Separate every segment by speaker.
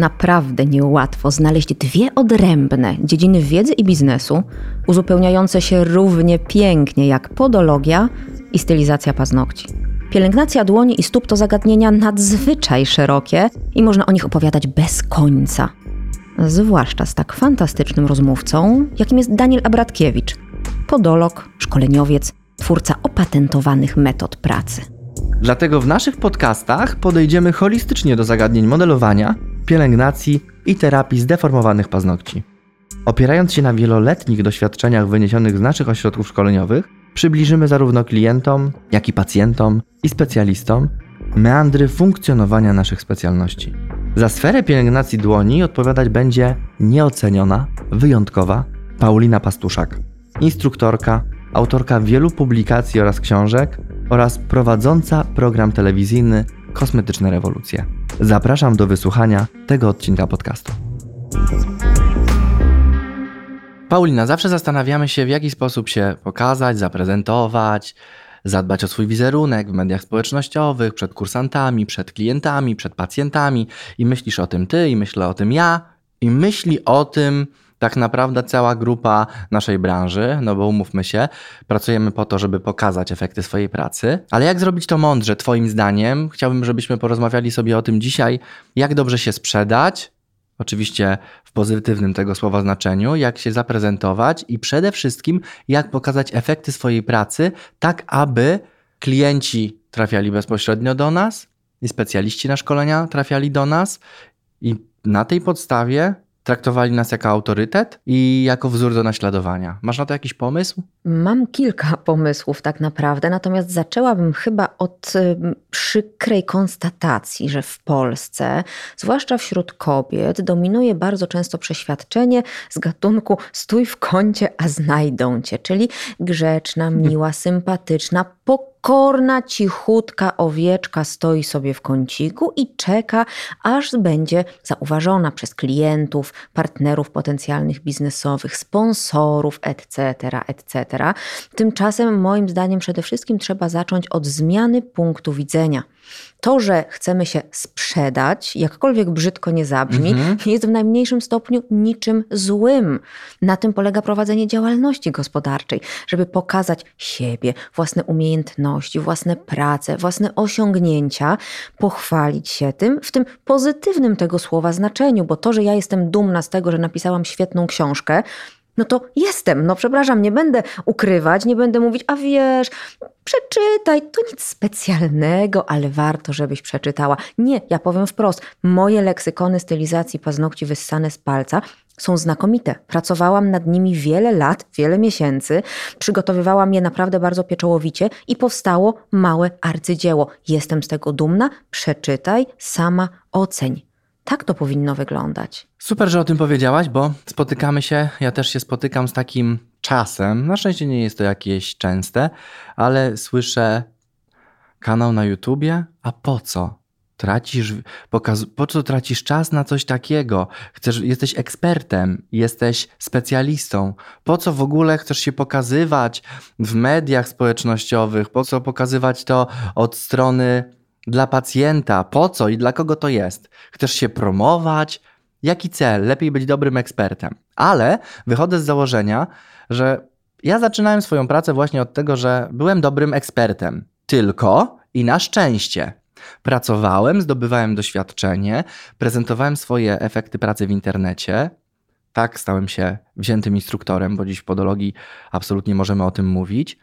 Speaker 1: Naprawdę niełatwo znaleźć dwie odrębne dziedziny wiedzy i biznesu, uzupełniające się równie pięknie jak podologia i stylizacja paznokci. Pielęgnacja dłoni i stóp to zagadnienia nadzwyczaj szerokie i można o nich opowiadać bez końca. Zwłaszcza z tak fantastycznym rozmówcą, jakim jest Daniel Abratkiewicz, podolog, szkoleniowiec, twórca opatentowanych metod pracy.
Speaker 2: Dlatego w naszych podcastach podejdziemy holistycznie do zagadnień modelowania, pielęgnacji i terapii zdeformowanych paznokci. Opierając się na wieloletnich doświadczeniach wyniesionych z naszych ośrodków szkoleniowych, przybliżymy zarówno klientom, jak i pacjentom i specjalistom meandry funkcjonowania naszych specjalności. Za sferę pielęgnacji dłoni odpowiadać będzie nieoceniona, wyjątkowa Paulina Pastuszak, instruktorka, autorka wielu publikacji oraz książek oraz prowadząca program telewizyjny Kosmetyczne Rewolucje. Zapraszam do wysłuchania tego odcinka podcastu. Paulina, zawsze zastanawiamy się, w jaki sposób się pokazać, zaprezentować, zadbać o swój wizerunek w mediach społecznościowych, przed kursantami, przed klientami, przed pacjentami. I myślisz o tym ty, i myślę o tym ja, i myśli o tym tak naprawdę cała grupa naszej branży, no bo umówmy się, pracujemy po to, żeby pokazać efekty swojej pracy. Ale jak zrobić to mądrze, Twoim zdaniem? Chciałbym, żebyśmy porozmawiali sobie o tym dzisiaj, jak dobrze się sprzedać, oczywiście w pozytywnym tego słowa znaczeniu, jak się zaprezentować i przede wszystkim jak pokazać efekty swojej pracy, tak aby klienci trafiali bezpośrednio do nas i specjaliści na szkolenia trafiali do nas i na tej podstawie traktowali nas jako autorytet i jako wzór do naśladowania. Masz na to jakiś pomysł?
Speaker 1: Mam kilka pomysłów tak naprawdę, natomiast zaczęłabym chyba od y, przykrej konstatacji, że w Polsce, zwłaszcza wśród kobiet, dominuje bardzo często przeświadczenie z gatunku stój w kącie, a znajdą cię, czyli grzeczna, miła, sympatyczna, pokorna, cichutka owieczka stoi sobie w kąciku i czeka, aż będzie zauważona przez klientów, partnerów potencjalnych biznesowych, sponsorów, etc., etc. Tymczasem, moim zdaniem, przede wszystkim trzeba zacząć od zmiany punktu widzenia. To, że chcemy się sprzedać, jakkolwiek brzydko nie zabrzmi, mhm. jest w najmniejszym stopniu niczym złym. Na tym polega prowadzenie działalności gospodarczej, żeby pokazać siebie, własne umiejętności, własne prace, własne osiągnięcia, pochwalić się tym w tym pozytywnym tego słowa znaczeniu, bo to, że ja jestem dumna z tego, że napisałam świetną książkę, no to jestem, no przepraszam, nie będę ukrywać, nie będę mówić, a wiesz, przeczytaj, to nic specjalnego, ale warto, żebyś przeczytała. Nie, ja powiem wprost, moje leksykony stylizacji paznokci wyssane z palca są znakomite. Pracowałam nad nimi wiele lat, wiele miesięcy, przygotowywałam je naprawdę bardzo pieczołowicie i powstało małe arcydzieło. Jestem z tego dumna, przeczytaj, sama oceń. Tak to powinno wyglądać.
Speaker 2: Super, że o tym powiedziałaś, bo spotykamy się, ja też się spotykam z takim czasem. Na szczęście nie jest to jakieś częste, ale słyszę kanał na YouTubie, a po co? Tracisz, pokaz, po co tracisz czas na coś takiego? Chcesz, jesteś ekspertem, jesteś specjalistą. Po co w ogóle chcesz się pokazywać w mediach społecznościowych? Po co pokazywać to od strony dla pacjenta? Po co i dla kogo to jest? Chcesz się promować? Jaki cel? Lepiej być dobrym ekspertem. Ale wychodzę z założenia, że ja zaczynałem swoją pracę właśnie od tego, że byłem dobrym ekspertem. Tylko i na szczęście. Pracowałem, zdobywałem doświadczenie, prezentowałem swoje efekty pracy w internecie. Tak, stałem się wziętym instruktorem, bo dziś w podologii absolutnie możemy o tym mówić.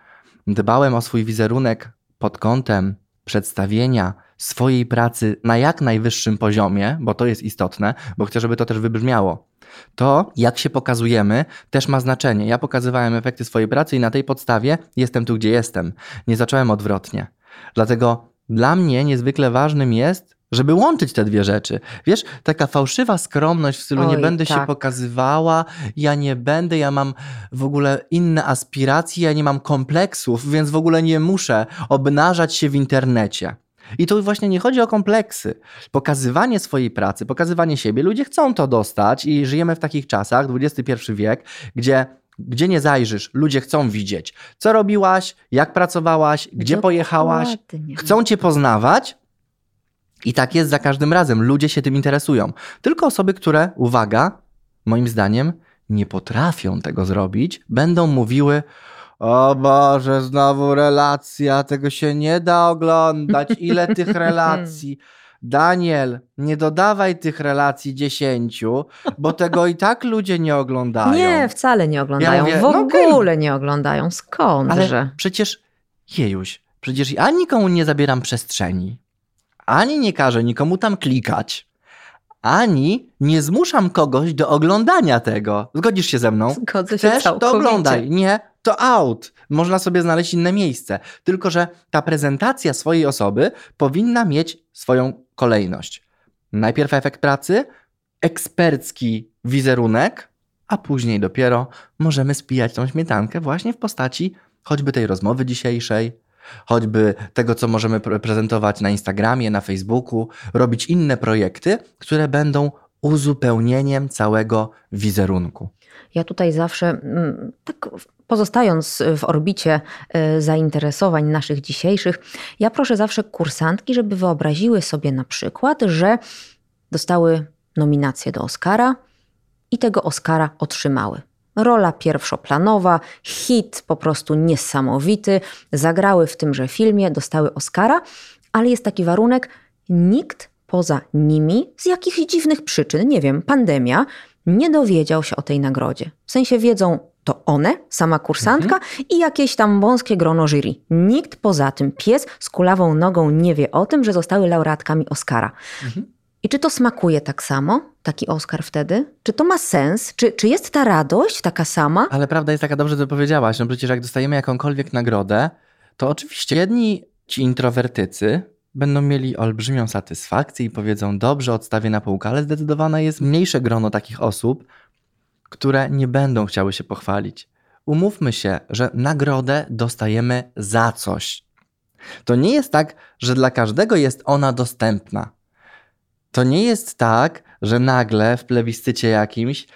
Speaker 2: Dbałem o swój wizerunek pod kątem przedstawienia swojej pracy na jak najwyższym poziomie, bo to jest istotne, bo chcę, żeby to też wybrzmiało. To, jak się pokazujemy, też ma znaczenie. Ja pokazywałem efekty swojej pracy i na tej podstawie jestem tu, gdzie jestem. Nie zacząłem odwrotnie. Dlatego dla mnie niezwykle ważnym jest, żeby łączyć te dwie rzeczy. Wiesz, taka fałszywa skromność w stylu Oj, nie będę tak. się pokazywała, ja nie będę, ja mam w ogóle inne aspiracje, ja nie mam kompleksów, więc w ogóle nie muszę obnażać się w internecie. I tu właśnie nie chodzi o kompleksy. Pokazywanie swojej pracy, pokazywanie siebie, ludzie chcą to dostać i żyjemy w takich czasach, XXI wiek, gdzie gdzie nie zajrzysz, ludzie chcą widzieć, co robiłaś, jak pracowałaś, gdzie Dokładnie. pojechałaś, chcą cię poznawać, I tak jest za każdym razem. Ludzie się tym interesują. Tylko osoby, które, uwaga, moim zdaniem, nie potrafią tego zrobić, będą mówiły: O Boże, znowu relacja, tego się nie da oglądać. Ile tych relacji? Daniel, nie dodawaj tych relacji dziesięciu, bo tego i tak ludzie nie oglądają.
Speaker 1: Nie, wcale nie oglądają.
Speaker 2: Ja mówię,
Speaker 1: w
Speaker 2: no
Speaker 1: ogóle
Speaker 2: okej.
Speaker 1: nie oglądają. Skądże?
Speaker 2: Ale przecież, jejuś, przecież ani nikomu nie zabieram przestrzeni, ani nie każę nikomu tam klikać, ani nie zmuszam kogoś do oglądania tego. Zgodzisz się ze mną?
Speaker 1: Zgodzę się
Speaker 2: Chcesz, to
Speaker 1: całkowicie.
Speaker 2: oglądaj. Nie, to out. Można sobie znaleźć inne miejsce. Tylko, że ta prezentacja swojej osoby powinna mieć swoją kolejność. Najpierw efekt pracy, ekspercki wizerunek, a później dopiero możemy spijać tą śmietankę właśnie w postaci choćby tej rozmowy dzisiejszej, choćby tego, co możemy pre- prezentować na Instagramie, na Facebooku, robić inne projekty, które będą uzupełnieniem całego wizerunku.
Speaker 1: Ja tutaj zawsze, mm, tak pozostając w orbicie e, zainteresowań naszych dzisiejszych, ja proszę zawsze kursantki, żeby wyobraziły sobie na przykład, że dostały nominację do Oscara i tego Oscara otrzymały. Rola pierwszoplanowa, hit po prostu niesamowity, zagrały w tymże filmie, dostały Oscara, ale jest taki warunek, nikt poza nimi z jakichś dziwnych przyczyn, nie wiem, pandemia, nie dowiedział się o tej nagrodzie. W sensie wiedzą to one, sama kursantka i jakieś tam wąskie grono jury. Nikt poza tym, pies z kulawą nogą nie wie o tym, że zostały laureatkami Oscara. I czy to smakuje tak samo, taki Oscar wtedy? Czy to ma sens? Czy, czy jest ta radość taka sama?
Speaker 2: Ale prawda jest taka, dobrze to powiedziałaś, no przecież jak dostajemy jakąkolwiek nagrodę, to oczywiście jedni ci introwertycy będą mieli olbrzymią satysfakcję i powiedzą, dobrze, odstawię na półkę, ale zdecydowane jest mniejsze grono takich osób, które nie będą chciały się pochwalić. Umówmy się, że nagrodę dostajemy za coś. To nie jest tak, że dla każdego jest ona dostępna. To nie jest tak, że nagle w plebiscycie jakimś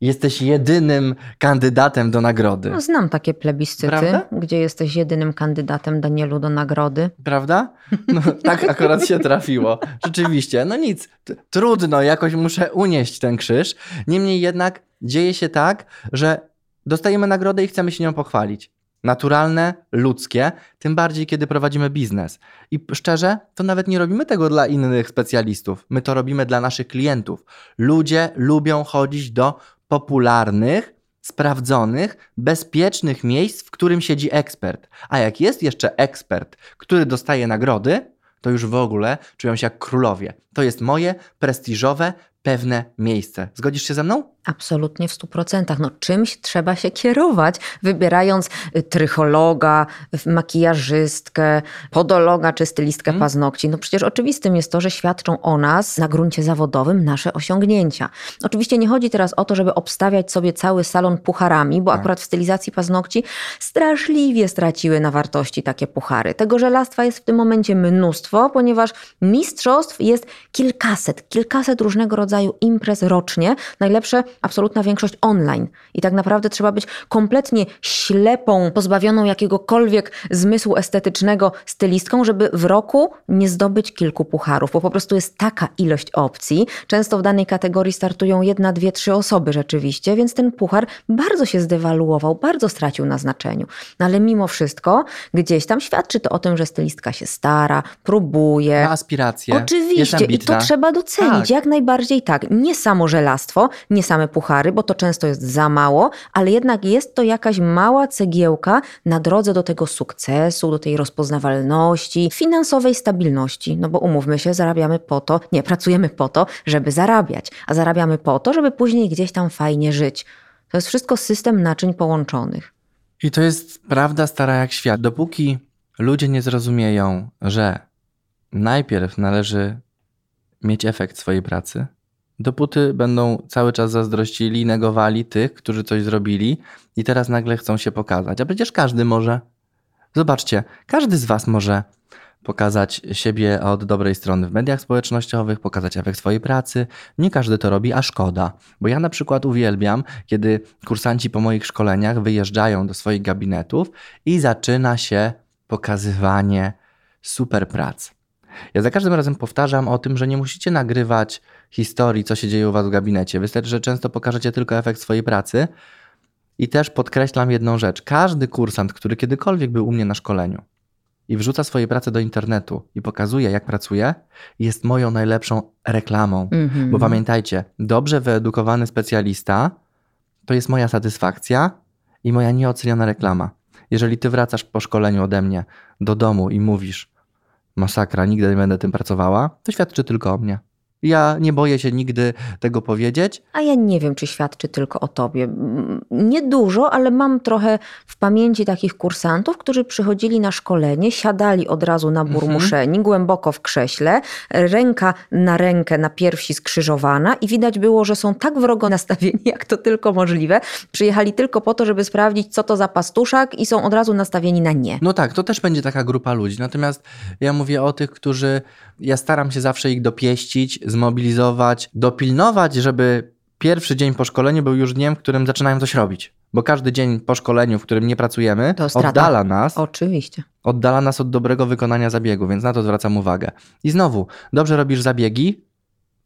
Speaker 2: jesteś jedynym kandydatem do nagrody.
Speaker 1: No, znam takie plebiscyty,
Speaker 2: Prawda?
Speaker 1: gdzie jesteś jedynym kandydatem Danielu do nagrody.
Speaker 2: Prawda? No, tak akurat się trafiło. Rzeczywiście. No nic, trudno, jakoś muszę unieść ten krzyż. Niemniej jednak dzieje się tak, że dostajemy nagrodę i chcemy się nią pochwalić. Naturalne, ludzkie, tym bardziej kiedy prowadzimy biznes. I szczerze, to nawet nie robimy tego dla innych specjalistów. My to robimy dla naszych klientów. Ludzie lubią chodzić do popularnych, sprawdzonych, bezpiecznych miejsc, w którym siedzi ekspert. A jak jest jeszcze ekspert, który dostaje nagrody, to już w ogóle czują się jak królowie. To jest moje prestiżowe, pewne miejsce. Zgodzisz się ze mną?
Speaker 1: Absolutnie w stu procentach. No, czymś trzeba się kierować, wybierając y, trychologa, makijażystkę, podologa czy stylistkę
Speaker 2: Mm.
Speaker 1: paznokci. No przecież oczywistym jest to, że świadczą o nas na gruncie zawodowym nasze osiągnięcia. Oczywiście nie chodzi teraz o to, żeby obstawiać sobie cały salon pucharami, bo
Speaker 2: Tak.
Speaker 1: akurat w stylizacji paznokci straszliwie straciły na wartości takie puchary. Tego żelastwa jest w tym momencie mnóstwo, ponieważ mistrzostw jest kilkaset, kilkaset różnego rodzaju imprez rocznie. Najlepsze absolutna większość online. I tak naprawdę trzeba być kompletnie ślepą, pozbawioną jakiegokolwiek zmysłu estetycznego stylistką, żeby w roku nie zdobyć kilku pucharów, bo po prostu jest taka ilość opcji. Często w danej kategorii startują jedna, dwie, trzy osoby rzeczywiście, więc ten puchar bardzo się zdewaluował, bardzo stracił na znaczeniu. No ale mimo wszystko gdzieś tam świadczy to o tym, że stylistka się stara, próbuje.
Speaker 2: Ma aspiracje.
Speaker 1: Oczywiście, i to trzeba docenić,
Speaker 2: Tak.
Speaker 1: jak najbardziej tak. Nie samo żelastwo, nie same puchary, bo to często jest za mało, ale jednak jest to jakaś mała cegiełka na drodze do tego sukcesu, do tej rozpoznawalności, finansowej stabilności. No bo umówmy się, zarabiamy po to, nie, pracujemy po to, żeby zarabiać, a zarabiamy po to, żeby później gdzieś tam fajnie żyć. To jest wszystko system naczyń połączonych.
Speaker 2: I to jest prawda stara jak świat. Dopóki ludzie nie zrozumieją, że najpierw należy mieć efekt swojej pracy, dopóty będą cały czas zazdrościli, negowali tych, którzy coś zrobili i teraz nagle chcą się pokazać. A przecież każdy może. Zobaczcie, każdy z Was może pokazać siebie od dobrej strony w mediach społecznościowych, pokazać efekt swojej pracy. Nie każdy to robi, a szkoda. Bo ja na przykład uwielbiam, kiedy kursanci po moich szkoleniach wyjeżdżają do swoich gabinetów i zaczyna się pokazywanie super prac. Ja za każdym razem powtarzam o tym, że nie musicie nagrywać historii, co się dzieje u Was w gabinecie. Wystarczy, że często pokażecie tylko efekt swojej pracy. I też podkreślam jedną rzecz. Każdy kursant, który kiedykolwiek był u mnie na szkoleniu i wrzuca swoje prace do internetu i pokazuje, jak pracuje, jest moją najlepszą reklamą.
Speaker 1: Mhm.
Speaker 2: Bo pamiętajcie, dobrze wyedukowany specjalista to jest moja satysfakcja i moja nieoceniona reklama. Jeżeli ty wracasz po szkoleniu ode mnie do domu i mówisz, masakra, nigdy nie będę tym pracowała, to świadczy tylko o mnie. Ja nie boję się nigdy tego powiedzieć.
Speaker 1: A ja nie wiem, czy świadczy tylko o tobie. Mm, Niedużo, ale mam trochę w pamięci takich kursantów, którzy przychodzili na szkolenie, siadali od razu na burmuszeni, głęboko w krześle, ręka na rękę na piersi skrzyżowana i widać było, że są tak wrogo nastawieni, jak to tylko możliwe. Przyjechali tylko po to, żeby sprawdzić, co to za pastuszak i są od razu nastawieni na nie.
Speaker 2: No tak, to też będzie taka grupa ludzi. Natomiast ja mówię o tych, którzy ja staram się zawsze ich dopieścić, zmobilizować, dopilnować, żeby pierwszy dzień po szkoleniu był już dniem, w którym zaczynają coś robić. Bo każdy dzień po szkoleniu, w którym nie pracujemy, oddala nas
Speaker 1: Oczywiście.
Speaker 2: oddala nas od dobrego wykonania zabiegu, więc na to zwracam uwagę. I znowu, dobrze robisz zabiegi,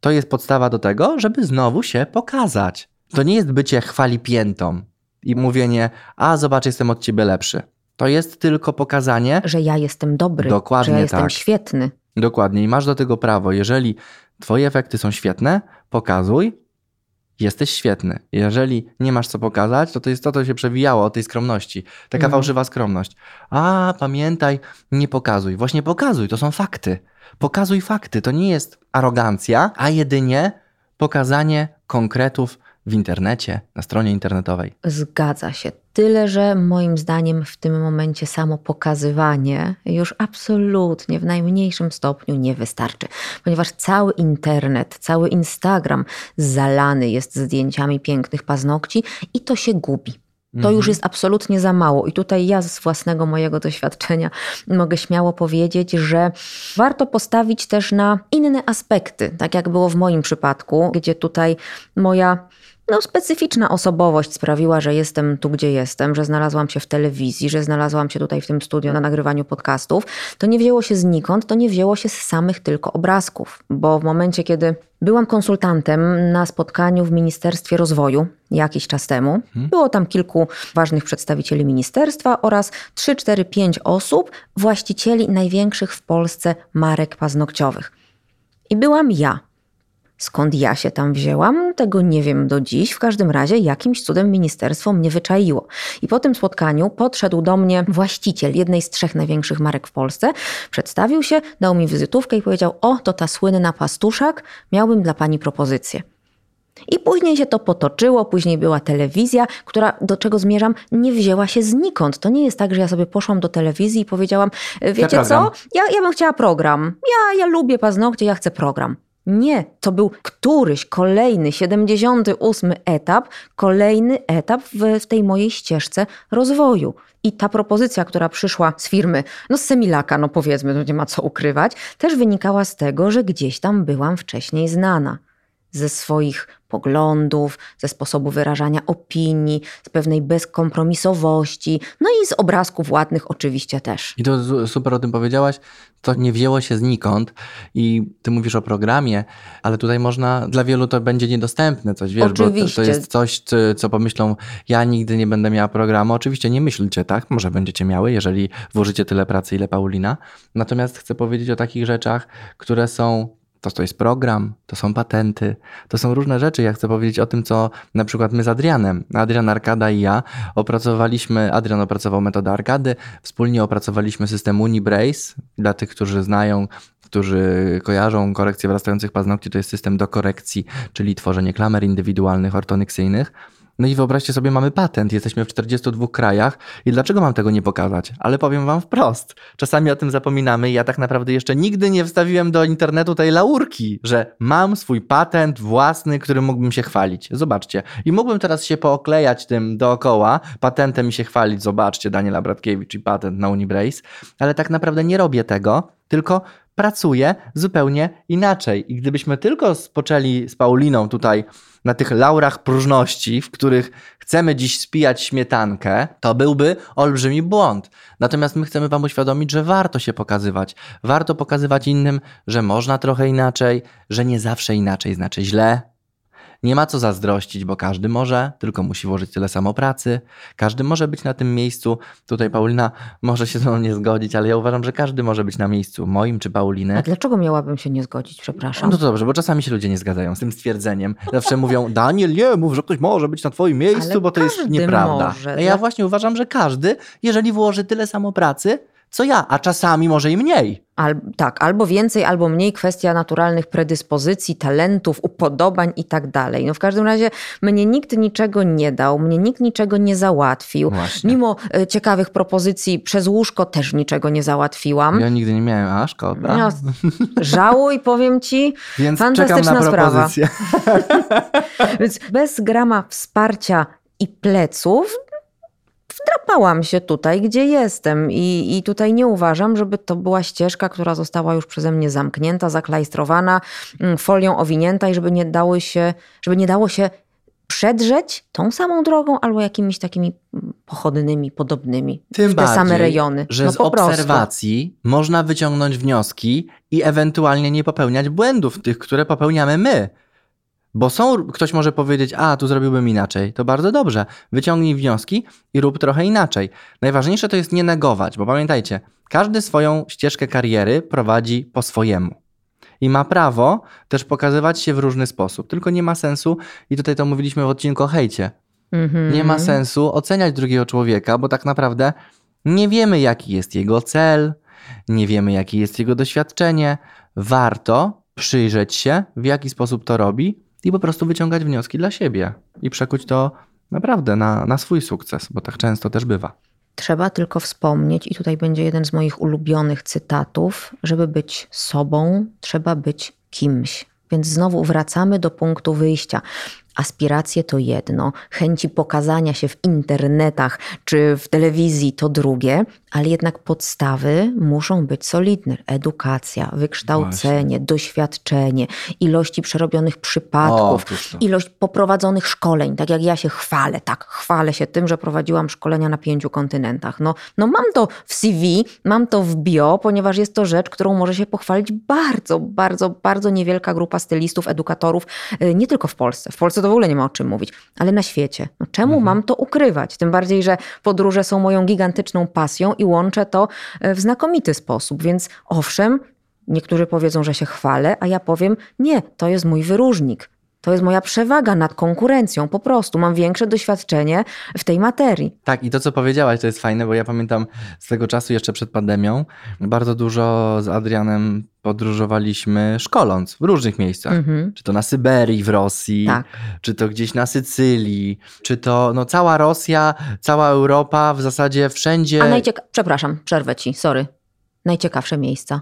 Speaker 2: to jest podstawa do tego, żeby znowu się pokazać. To nie jest bycie chwali piętą i mówienie, a zobacz, jestem od ciebie lepszy. To jest tylko pokazanie,
Speaker 1: Że ja jestem dobry,
Speaker 2: Dokładnie
Speaker 1: że ja jestem
Speaker 2: tak.
Speaker 1: świetny.
Speaker 2: dokładnie, i masz do tego prawo. Jeżeli twoje efekty są świetne, pokazuj, jesteś świetny. Jeżeli nie masz co pokazać, to to jest to, co się przewijało o tej skromności. Taka
Speaker 1: Mhm.
Speaker 2: fałszywa skromność. A, pamiętaj, nie pokazuj. Właśnie pokazuj, to są fakty. Pokazuj fakty, to nie jest arogancja, a jedynie pokazanie konkretów w internecie, na stronie internetowej.
Speaker 1: Zgadza się. Tyle, że moim zdaniem w tym momencie samo pokazywanie już absolutnie w najmniejszym stopniu nie wystarczy, ponieważ cały internet, cały Instagram zalany jest zdjęciami pięknych paznokci i to się gubi. To
Speaker 2: Mhm.
Speaker 1: już jest absolutnie za mało. I tutaj ja z własnego mojego doświadczenia mogę śmiało powiedzieć, że warto postawić też na inne aspekty, tak jak było w moim przypadku, gdzie tutaj moja no, specyficzna osobowość sprawiła, że jestem tu, gdzie jestem, że znalazłam się w telewizji, że znalazłam się tutaj w tym studio na nagrywaniu podcastów. To nie wzięło się znikąd, to nie wzięło się z samych tylko obrazków, bo w momencie, kiedy byłam konsultantem na spotkaniu w Ministerstwie Rozwoju jakiś czas temu, było tam kilku ważnych przedstawicieli ministerstwa oraz 3, 4, 5 osób, właścicieli największych w Polsce marek paznokciowych. I byłam ja. Skąd ja się tam wzięłam, tego nie wiem do dziś. W każdym razie jakimś cudem ministerstwo mnie wyczaiło. I po tym spotkaniu podszedł do mnie właściciel jednej z trzech największych marek w Polsce, przedstawił się, dał mi wizytówkę i powiedział: O, to ta słynna pastuszak, miałbym dla pani propozycję. I później się to potoczyło, później była telewizja, która, do czego zmierzam, nie wzięła się znikąd. To nie jest tak, że ja sobie poszłam do telewizji i powiedziałam, wiecie co, ja, ja bym chciała program. Ja, ja lubię paznokcie, ja chcę program. Nie, to był któryś kolejny, 78 etap, kolejny etap w, w tej mojej ścieżce rozwoju. I ta propozycja, która przyszła z firmy, no z Semilaka, no powiedzmy, no nie ma co ukrywać, też wynikała z tego, że gdzieś tam byłam wcześniej znana. Ze swoich poglądów, ze sposobu wyrażania opinii, z pewnej bezkompromisowości, no i z obrazków ładnych oczywiście też.
Speaker 2: I to super o tym powiedziałaś. To nie wzięło się znikąd i ty mówisz o programie, ale tutaj można, dla wielu to będzie niedostępne coś, wiesz, bo to, to
Speaker 1: Oczywiście.
Speaker 2: jest coś, co, co pomyślą, ja nigdy nie będę miała programu. Oczywiście nie myślcie tak, może będziecie miały, jeżeli włożycie tyle pracy, ile Paulina. Natomiast chcę powiedzieć o takich rzeczach, które są to, to jest program, to są patenty, to są różne rzeczy. Ja chcę powiedzieć o tym, co na przykład my z Adrianem, Adrian Arkada i ja opracowaliśmy, Adrian opracował metodę Arkady, wspólnie opracowaliśmy system Unibrace. Dla tych, którzy znają, którzy kojarzą korekcję wrastających paznokci, to jest system do korekcji, czyli tworzenie klamer indywidualnych, ortonyksyjnych. No i wyobraźcie sobie, mamy patent, jesteśmy w 42 krajach i dlaczego mam tego nie pokazać? Ale powiem wam wprost, czasami o tym zapominamy ja tak naprawdę jeszcze nigdy nie wstawiłem do internetu tej laurki, że mam swój patent własny, którym mógłbym się chwalić. Zobaczcie. I mógłbym teraz się pooklejać tym dookoła, patentem i się chwalić, zobaczcie, Daniela Bratkiewicz i patent na Unibrace, ale tak naprawdę nie robię tego, tylko pracuje zupełnie inaczej. I gdybyśmy tylko spoczęli z Pauliną tutaj na tych laurach próżności, w których chcemy dziś spijać śmietankę, to byłby olbrzymi błąd. Natomiast my chcemy Wam uświadomić, że warto się pokazywać. Warto pokazywać innym, że można trochę inaczej, że nie zawsze inaczej znaczy źle, nie ma co zazdrościć, bo każdy może, tylko musi włożyć tyle samo pracy. Każdy może być na tym miejscu. Tutaj Paulina może się ze mną nie zgodzić, ale ja uważam, że każdy może być na miejscu moim czy Pauliny.
Speaker 1: A dlaczego miałabym się nie zgodzić, przepraszam?
Speaker 2: No to dobrze, bo czasami się ludzie nie zgadzają z tym stwierdzeniem. Zawsze mówią, Daniel, nie mów, że ktoś może być na twoim miejscu,
Speaker 1: Ale
Speaker 2: bo to jest nieprawda.
Speaker 1: może.
Speaker 2: Ja
Speaker 1: Dla-
Speaker 2: właśnie uważam, że każdy, jeżeli włoży tyle samo pracy, co ja, a czasami może i mniej.
Speaker 1: Al, tak, albo więcej, albo mniej kwestia naturalnych predyspozycji, talentów, upodobań i tak dalej. No w każdym razie mnie nikt niczego nie dał, mnie nikt niczego nie załatwił.
Speaker 2: Właśnie.
Speaker 1: Mimo e, ciekawych propozycji przez łóżko też niczego nie załatwiłam.
Speaker 2: Ja nigdy nie miałem, a szkoda.
Speaker 1: No, żałuj, powiem ci.
Speaker 2: Więc
Speaker 1: fantastyczna
Speaker 2: na
Speaker 1: sprawa. Więc bez grama wsparcia i pleców wdrapałam się tutaj, gdzie jestem. I, I tutaj nie uważam, żeby to była ścieżka, która została już przeze mnie zamknięta, zaklajstrowana, mm, folią owinięta i żeby nie dało się, żeby nie dało się przedrzeć tą samą drogą albo jakimiś takimi mm, pochodnymi, podobnymi
Speaker 2: Tym
Speaker 1: w te same
Speaker 2: bardziej,
Speaker 1: rejony.
Speaker 2: Że
Speaker 1: no
Speaker 2: z
Speaker 1: po prostu.
Speaker 2: obserwacji można wyciągnąć wnioski i ewentualnie nie popełniać błędów tych, które popełniamy my. Bo są, ktoś może powiedzieć, a tu zrobiłbym inaczej. To bardzo dobrze. Wyciągnij wnioski i rób trochę inaczej. Najważniejsze to jest nie negować, bo pamiętajcie, każdy swoją ścieżkę kariery prowadzi po swojemu. I ma prawo też pokazywać się w różny sposób. Tylko nie ma sensu, i tutaj to mówiliśmy w odcinku o hejcie,
Speaker 1: Mhm.
Speaker 2: nie ma sensu oceniać drugiego człowieka, bo tak naprawdę nie wiemy, jaki jest jego cel, nie wiemy, jakie jest jego doświadczenie. Warto przyjrzeć się, w jaki sposób to robi i po prostu wyciągać wnioski dla siebie i przekuć to naprawdę na, na swój sukces, bo tak często też bywa.
Speaker 1: Trzeba tylko wspomnieć, i tutaj będzie jeden z moich ulubionych cytatów, żeby być sobą, trzeba być kimś. Więc znowu wracamy do punktu wyjścia. Aspiracje to jedno, chęci pokazania się w internetach czy w telewizji to drugie, ale jednak podstawy muszą być solidne. Edukacja, wykształcenie, doświadczenie, ilości przerobionych przypadków,
Speaker 2: to.
Speaker 1: ilość poprowadzonych szkoleń. Tak jak ja się chwalę, tak, chwalę się tym, że prowadziłam szkolenia na pięciu kontynentach. No, no mam to w CV, mam to w bio, ponieważ jest to rzecz, którą może się pochwalić bardzo, bardzo, bardzo niewielka grupa stylistów, edukatorów, y, nie tylko w Polsce. W Polsce to w ogóle nie ma o czym mówić, ale na świecie. No, czemu mam to ukrywać? Tym bardziej, że podróże są moją gigantyczną pasją i łączę to y, w znakomity sposób. Więc owszem, niektórzy powiedzą, że się chwalę, a ja powiem, nie, to jest mój wyróżnik. To jest moja przewaga nad konkurencją, po prostu. Mam większe doświadczenie w tej materii.
Speaker 2: Tak, i to co powiedziałaś, to jest fajne, bo ja pamiętam swego czasu jeszcze przed pandemią, bardzo dużo z Adrianem podróżowaliśmy szkoląc w różnych miejscach.
Speaker 1: Mhm.
Speaker 2: Czy to na Syberii w Rosji,
Speaker 1: Tak.
Speaker 2: czy to gdzieś na Sycylii, czy to no, cała Rosja, cała Europa, w zasadzie wszędzie.
Speaker 1: A najcieka... Przepraszam, przerwę ci, sorry. Najciekawsze miejsca.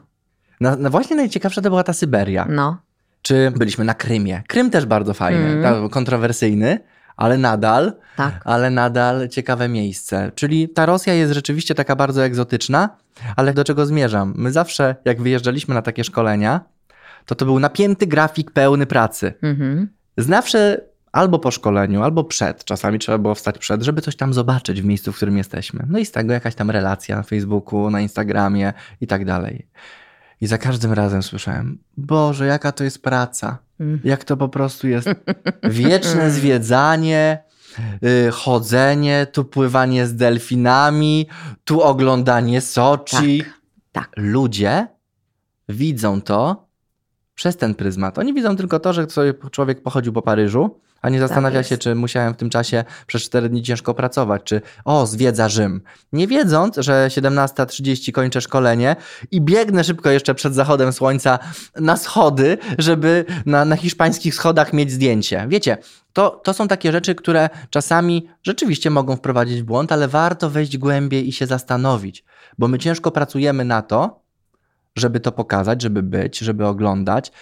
Speaker 2: Na, na właśnie najciekawsza to była ta Syberia.
Speaker 1: No.
Speaker 2: Czy byliśmy na Krymie. Krym też bardzo fajny,
Speaker 1: Mm.
Speaker 2: tak, kontrowersyjny, ale nadal,
Speaker 1: Tak.
Speaker 2: ale nadal ciekawe miejsce. Czyli ta Rosja jest rzeczywiście taka bardzo egzotyczna, ale do czego zmierzam? My zawsze, jak wyjeżdżaliśmy na takie szkolenia, to to był napięty grafik pełny pracy.
Speaker 1: Mhm.
Speaker 2: Zawsze albo po szkoleniu, albo przed, czasami trzeba było wstać przed, żeby coś tam zobaczyć w miejscu, w którym jesteśmy. No i z tego jakaś tam relacja na Facebooku, na Instagramie i tak dalej. I za każdym razem słyszałem, Boże, jaka to jest praca.
Speaker 1: Mm.
Speaker 2: Jak to po prostu jest wieczne zwiedzanie, y, chodzenie, tu pływanie z delfinami, tu oglądanie Soczi.
Speaker 1: Tak.
Speaker 2: Ludzie widzą to przez ten pryzmat. Oni widzą tylko to, że człowiek pochodził po Paryżu, a nie zastanawia
Speaker 1: jest.
Speaker 2: się, czy musiałem w tym czasie przez 4 dni ciężko pracować, czy o, zwiedza Rzym. Nie wiedząc, że 17.30 kończę szkolenie i biegnę szybko jeszcze przed zachodem słońca na schody, żeby na, na hiszpańskich schodach mieć zdjęcie. Wiecie, to, to są takie rzeczy, które czasami rzeczywiście mogą wprowadzić w błąd, ale warto wejść głębiej i się zastanowić, bo my ciężko pracujemy na to, żeby to pokazać, żeby być, żeby oglądać,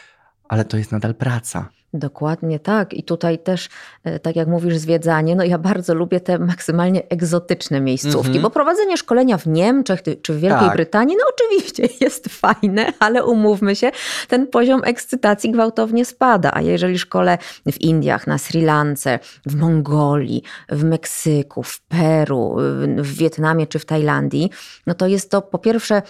Speaker 2: ale to jest nadal praca.
Speaker 1: Dokładnie tak. I tutaj też, e, tak jak mówisz, zwiedzanie, no ja bardzo lubię te maksymalnie egzotyczne miejscówki,
Speaker 2: Mhm.
Speaker 1: bo prowadzenie szkolenia w Niemczech czy w Wielkiej
Speaker 2: Tak.
Speaker 1: Brytanii, no oczywiście jest fajne, ale umówmy się, ten poziom ekscytacji gwałtownie spada. A jeżeli szkole w Indiach, na Sri Lance, w Mongolii, w Meksyku, w Peru, w Wietnamie czy w Tajlandii, no to jest to po pierwsze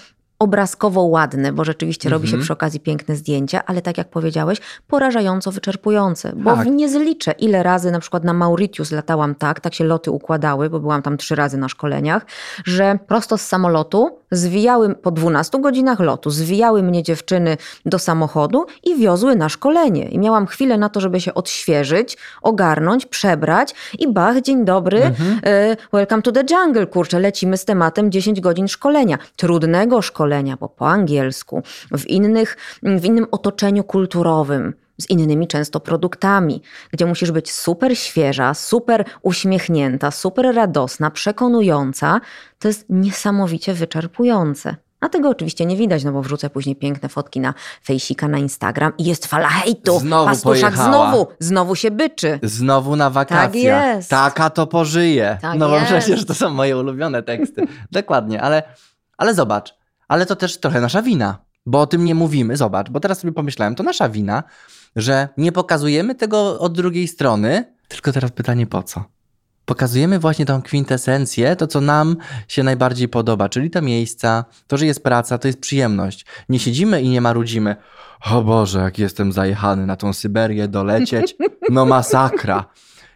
Speaker 1: obrazkowo ładne, bo rzeczywiście robi się
Speaker 2: Mhm.
Speaker 1: przy okazji piękne zdjęcia, ale tak jak powiedziałeś, porażająco wyczerpujące, bo
Speaker 2: Tak.
Speaker 1: nie zliczę ile razy na przykład na Mauritius latałam tak, tak się loty układały, bo byłam tam trzy razy na szkoleniach, że prosto z samolotu zwijały po 12 godzinach lotu, zwijały mnie dziewczyny do samochodu i wiozły na szkolenie. I miałam chwilę na to, żeby się odświeżyć, ogarnąć, przebrać i bach, dzień dobry,
Speaker 2: Mhm.
Speaker 1: e, welcome to the jungle, kurczę, lecimy z tematem 10 godzin szkolenia. Trudnego szkolenia, bo po angielsku, w, innych, w innym otoczeniu kulturowym, z innymi często produktami, gdzie musisz być super świeża, super uśmiechnięta, super radosna, przekonująca, to jest niesamowicie wyczerpujące. A tego oczywiście nie widać, no bo wrzucę później piękne fotki na fejsika, na Instagram i jest fala hejtu.
Speaker 2: Znowu
Speaker 1: Pastuszak
Speaker 2: pojechała.
Speaker 1: znowu, znowu się byczy.
Speaker 2: Znowu na wakacjach.
Speaker 1: jest.
Speaker 2: Taka to pożyje.
Speaker 1: Tak
Speaker 2: no bo
Speaker 1: jest.
Speaker 2: przecież to są moje ulubione teksty. Dokładnie, ale, ale zobacz, ale to też trochę nasza wina, bo o tym nie mówimy. Zobacz, bo teraz sobie pomyślałem, to nasza wina, że nie pokazujemy tego od drugiej strony, tylko teraz pytanie po co? Pokazujemy właśnie tą kwintesencję, to co nam się najbardziej podoba, czyli te miejsca, to, że jest praca, to jest przyjemność. Nie siedzimy i nie marudzimy. O Boże, jak jestem zajechany na tą Syberię dolecieć. No masakra.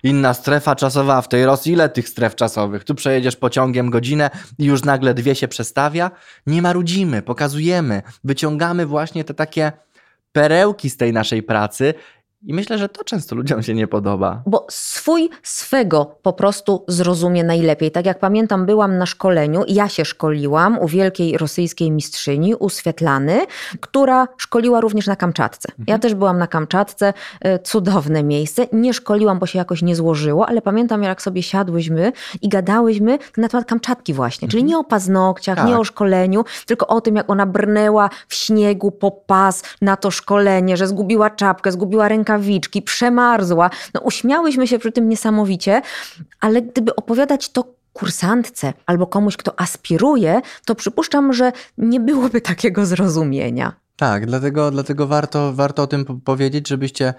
Speaker 2: Inna strefa czasowa, w tej Rosji ile tych stref czasowych? Tu przejedziesz pociągiem godzinę i już nagle dwie się przestawia. Nie marudzimy, pokazujemy, wyciągamy właśnie te takie perełki z tej naszej pracy i myślę, że to często ludziom się nie podoba.
Speaker 1: bo swój swego po prostu zrozumie najlepiej. Tak jak pamiętam, byłam na szkoleniu, ja się szkoliłam u wielkiej rosyjskiej mistrzyni, u Swietlany, która szkoliła również na Kamczatce. Ja też byłam na Kamczatce, e, cudowne miejsce. Nie szkoliłam, bo się jakoś nie złożyło, ale pamiętam, jak sobie siadłyśmy i gadałyśmy na temat Kamczatki właśnie, czyli nie o paznokciach,
Speaker 2: Tak.
Speaker 1: nie o szkoleniu, tylko o tym, jak ona brnęła w śniegu po pas na to szkolenie, że zgubiła czapkę, zgubiła rękawiczki, przemarzła. No uśmiałyśmy się przy tym niesamowicie, ale gdyby opowiadać to kursantce albo komuś, kto aspiruje, to przypuszczam, że nie byłoby takiego zrozumienia.
Speaker 2: Tak, dlatego, dlatego warto, warto o tym po- powiedzieć, żebyście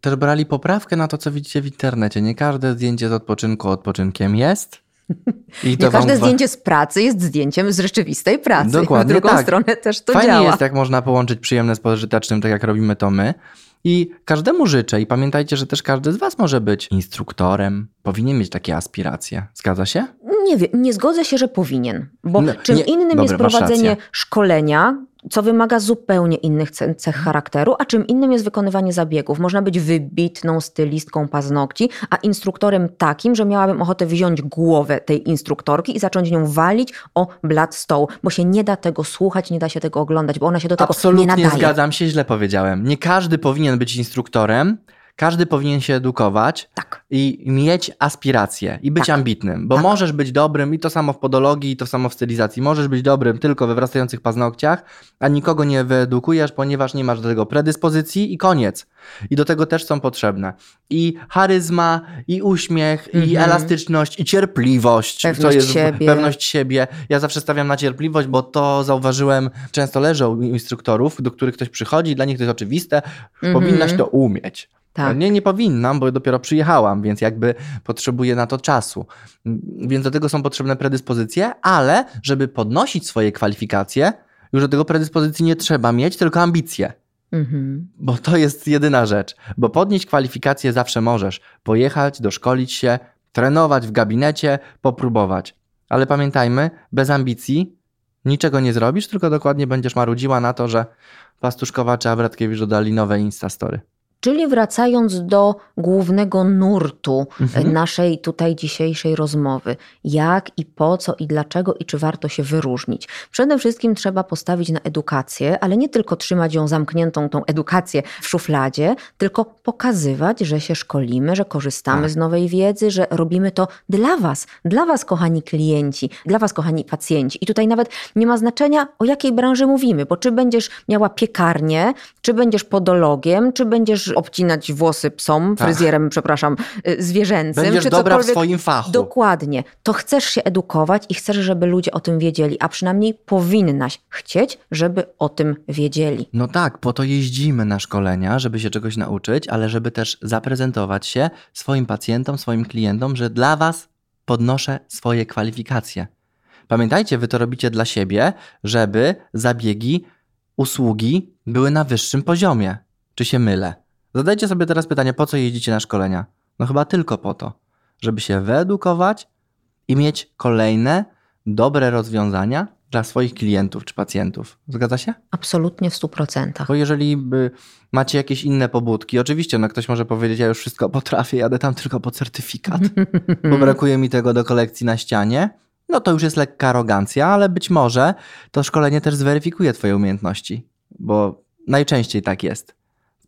Speaker 2: też brali poprawkę na to, co widzicie w internecie. Nie każde zdjęcie z odpoczynku odpoczynkiem jest. I
Speaker 1: Nie
Speaker 2: wam
Speaker 1: każde
Speaker 2: gwa-
Speaker 1: zdjęcie z pracy jest zdjęciem z rzeczywistej pracy.
Speaker 2: Dokładnie
Speaker 1: w drugą
Speaker 2: tak.
Speaker 1: stronę też to
Speaker 2: Fajnie
Speaker 1: działa.
Speaker 2: jest, jak można połączyć przyjemne z pożytecznym, tak jak robimy to my. I każdemu życzę, i pamiętajcie, że też każdy z Was może być instruktorem, powinien mieć takie aspiracje. Zgadza się?
Speaker 1: Nie nie zgodzę się, że powinien, bo
Speaker 2: No,
Speaker 1: czym
Speaker 2: nie-
Speaker 1: innym
Speaker 2: dobra,
Speaker 1: jest prowadzenie szkolenia, co wymaga zupełnie innych ce- cech charakteru, a czym innym jest wykonywanie zabiegów. Można być wybitną stylistką paznokci, a instruktorem takim, że miałabym ochotę wziąć głowę tej instruktorki i zacząć nią walić o blat stołu, bo się nie da tego słuchać, nie da się tego oglądać, bo ona się do tego nie
Speaker 2: Absolutnie
Speaker 1: nadaje.
Speaker 2: zgadzam się, źle powiedziałem. Nie każdy powinien być instruktorem, każdy powinien się edukować
Speaker 1: Tak.
Speaker 2: i mieć aspiracje i być
Speaker 1: Tak.
Speaker 2: ambitnym, bo
Speaker 1: Tak.
Speaker 2: możesz być dobrym i to samo w podologii, i to samo w stylizacji. Możesz być dobrym tylko we wrastających paznokciach, a nikogo nie wyedukujesz, ponieważ nie masz do tego predyspozycji i koniec. I do tego też są potrzebne i charyzma, i uśmiech, i
Speaker 1: Mhm.
Speaker 2: elastyczność, i cierpliwość.
Speaker 1: Pewność
Speaker 2: jest
Speaker 1: siebie.
Speaker 2: Pewność siebie. Ja zawsze stawiam na cierpliwość, bo to zauważyłem, często leżą u instruktorów, do których ktoś przychodzi, dla nich to jest oczywiste,
Speaker 1: Mhm.
Speaker 2: powinnaś to umieć.
Speaker 1: Tak.
Speaker 2: Nie, nie powinnam, bo dopiero przyjechałam, więc jakby potrzebuję na to czasu. Więc do tego są potrzebne predyspozycje, ale żeby podnosić swoje kwalifikacje, już do tego predyspozycji nie trzeba mieć, tylko ambicje.
Speaker 1: Mhm.
Speaker 2: Bo to jest jedyna rzecz. Bo podnieść kwalifikacje zawsze możesz. Pojechać, doszkolić się, trenować w gabinecie, popróbować. Ale pamiętajmy, bez ambicji niczego nie zrobisz, tylko dokładnie będziesz marudziła na to, że Pastuszkowa czy Abratkiewicz dodali nowe Instastory.
Speaker 1: Czyli wracając do głównego nurtu
Speaker 2: Mhm.
Speaker 1: naszej tutaj dzisiejszej rozmowy, jak i po co i dlaczego i czy warto się wyróżnić. Przede wszystkim trzeba postawić na edukację, ale nie tylko trzymać ją zamkniętą, tą edukację w szufladzie, tylko pokazywać, że się szkolimy, że korzystamy
Speaker 2: Tak.
Speaker 1: z nowej wiedzy, że robimy to dla Was, dla Was, kochani klienci, dla Was, kochani pacjenci. I tutaj nawet nie ma znaczenia, o jakiej branży mówimy, bo czy będziesz miała piekarnię, czy będziesz podologiem, czy będziesz będziesz obcinać włosy psom,
Speaker 2: Tak.
Speaker 1: fryzjerem, przepraszam, y, zwierzęcym,
Speaker 2: Będziesz
Speaker 1: czy
Speaker 2: dobra w swoim fachu.
Speaker 1: Dokładnie. To chcesz się edukować i chcesz, żeby ludzie o tym wiedzieli, a przynajmniej powinnaś chcieć, żeby o tym wiedzieli.
Speaker 2: No tak, po to jeździmy na szkolenia, żeby się czegoś nauczyć, ale żeby też zaprezentować się swoim pacjentom, swoim klientom, że dla Was podnoszę swoje kwalifikacje. Pamiętajcie, Wy to robicie dla siebie, żeby zabiegi, usługi były na wyższym poziomie. Czy się mylę? Zadajcie sobie teraz pytanie, po co jeździcie na szkolenia? No chyba tylko po to, żeby się wyedukować i mieć kolejne dobre rozwiązania dla swoich klientów czy pacjentów. Zgadza się?
Speaker 1: Absolutnie w stu procentach.
Speaker 2: Bo jeżeli by macie jakieś inne pobudki, oczywiście no ktoś może powiedzieć, ja już wszystko potrafię, jadę tam tylko po certyfikat, bo brakuje mi tego do kolekcji na ścianie, no to już jest lekka arogancja, ale być może to szkolenie też zweryfikuje twoje umiejętności, bo najczęściej tak jest.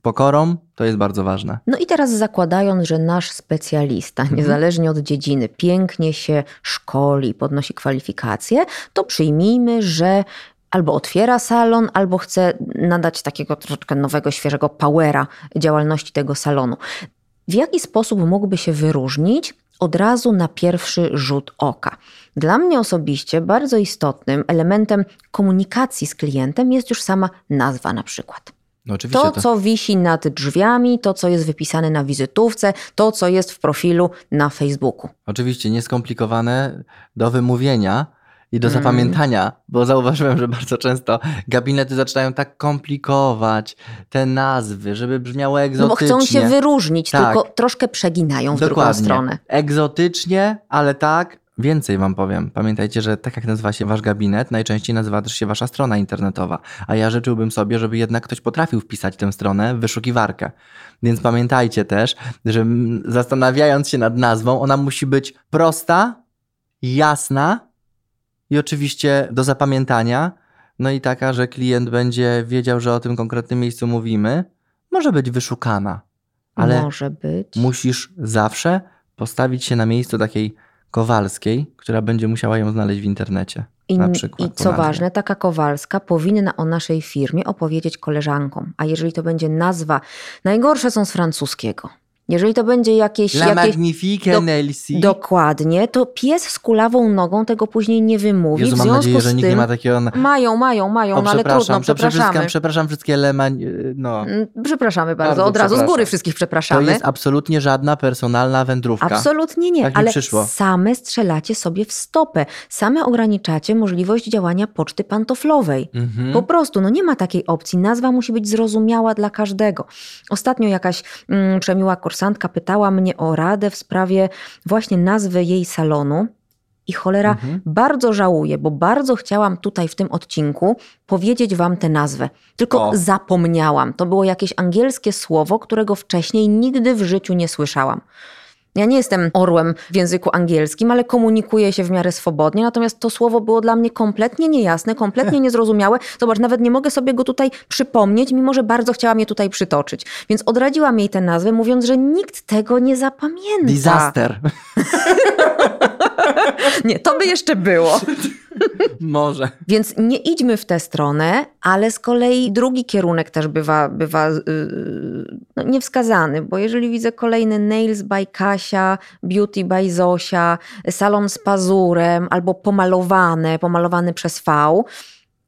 Speaker 2: Pokorą to jest bardzo ważne.
Speaker 1: No i teraz zakładając, że nasz specjalista,
Speaker 2: Mhm.
Speaker 1: niezależnie od dziedziny, pięknie się szkoli, podnosi kwalifikacje, to przyjmijmy, że albo otwiera salon, albo chce nadać takiego troszeczkę nowego, świeżego powera działalności tego salonu. W jaki sposób mógłby się wyróżnić od razu na pierwszy rzut oka? Dla mnie osobiście bardzo istotnym elementem komunikacji z klientem jest już sama nazwa na przykład.
Speaker 2: No oczywiście
Speaker 1: To, co wisi nad drzwiami, to, co jest wypisane na wizytówce, to, co jest w profilu na Facebooku.
Speaker 2: Oczywiście nieskomplikowane do wymówienia i do
Speaker 1: Mm.
Speaker 2: zapamiętania, bo zauważyłem, że bardzo często gabinety zaczynają tak komplikować te nazwy, żeby brzmiało
Speaker 1: No bo
Speaker 2: egzotycznie.
Speaker 1: chcą się wyróżnić,
Speaker 2: Tak.
Speaker 1: tylko troszkę przeginają w drugą
Speaker 2: Dokładnie.
Speaker 1: stronę.
Speaker 2: Egzotycznie, ale tak. Więcej wam powiem. Pamiętajcie, że tak jak nazywa się wasz gabinet, najczęściej nazywa też się wasza strona internetowa. A ja życzyłbym sobie, żeby jednak ktoś potrafił wpisać tę stronę w wyszukiwarkę. Więc pamiętajcie też, że zastanawiając się nad nazwą, ona musi być prosta, jasna i oczywiście do zapamiętania. No i taka, że klient będzie wiedział, że o tym konkretnym miejscu mówimy. Może być wyszukana, ale
Speaker 1: Może być.
Speaker 2: musisz zawsze postawić się na miejscu takiej Kowalskiej, która będzie musiała ją znaleźć w internecie.
Speaker 1: I,
Speaker 2: przykład
Speaker 1: I co ważne, taka Kowalska powinna o naszej firmie opowiedzieć koleżankom. A jeżeli to będzie nazwa, najgorsze są z francuskiego. Jeżeli to będzie jakieś.
Speaker 2: La
Speaker 1: jakieś
Speaker 2: Magnifique
Speaker 1: do- dokładnie, to pies z kulawą nogą tego później nie wymówi.
Speaker 2: Jezu,
Speaker 1: w związku
Speaker 2: nadzieję,
Speaker 1: z tym
Speaker 2: nie ma takiego...
Speaker 1: mają, mają, mają,
Speaker 2: O,
Speaker 1: no ale trudno,
Speaker 2: to
Speaker 1: przepraszamy.
Speaker 2: przepraszam, wszystkie Leman... No.
Speaker 1: Mm, Przepraszamy bardzo,
Speaker 2: Bardzo
Speaker 1: od razu z góry wszystkich
Speaker 2: To
Speaker 1: przepraszamy.
Speaker 2: jest absolutnie żadna personalna wędrówka.
Speaker 1: Absolutnie nie,
Speaker 2: Tak
Speaker 1: ale
Speaker 2: przyszło.
Speaker 1: same strzelacie sobie w stopę. Same ograniczacie możliwość działania poczty pantoflowej.
Speaker 2: Mhm.
Speaker 1: Po prostu, no nie ma takiej opcji. Nazwa musi być zrozumiała dla każdego. Ostatnio jakaś mm, przemiła kursantka pytała mnie o radę w sprawie właśnie nazwy jej salonu. I cholera,
Speaker 2: Mhm.
Speaker 1: bardzo żałuję, bo bardzo chciałam tutaj w tym odcinku powiedzieć wam tę nazwę. Tylko
Speaker 2: O.
Speaker 1: zapomniałam. To było jakieś angielskie słowo, którego wcześniej nigdy w życiu nie słyszałam. Ja nie jestem orłem w języku angielskim, ale komunikuję się w miarę swobodnie, natomiast to słowo było dla mnie kompletnie niejasne, kompletnie niezrozumiałe. Zobacz, nawet nie mogę sobie go tutaj przypomnieć, mimo że bardzo chciałam je tutaj przytoczyć. Więc odradziłam jej tę nazwę, mówiąc, że nikt tego nie zapamięta.
Speaker 2: Disaster.
Speaker 1: Nie, to by jeszcze było.
Speaker 2: Może.
Speaker 1: Więc nie idźmy w tę stronę, ale z kolei drugi kierunek też bywa, bywa yy, no, niewskazany, bo jeżeli widzę kolejny Nails by Kasia, Beauty by Zosia, salon z pazurem albo pomalowane, pomalowane przez V,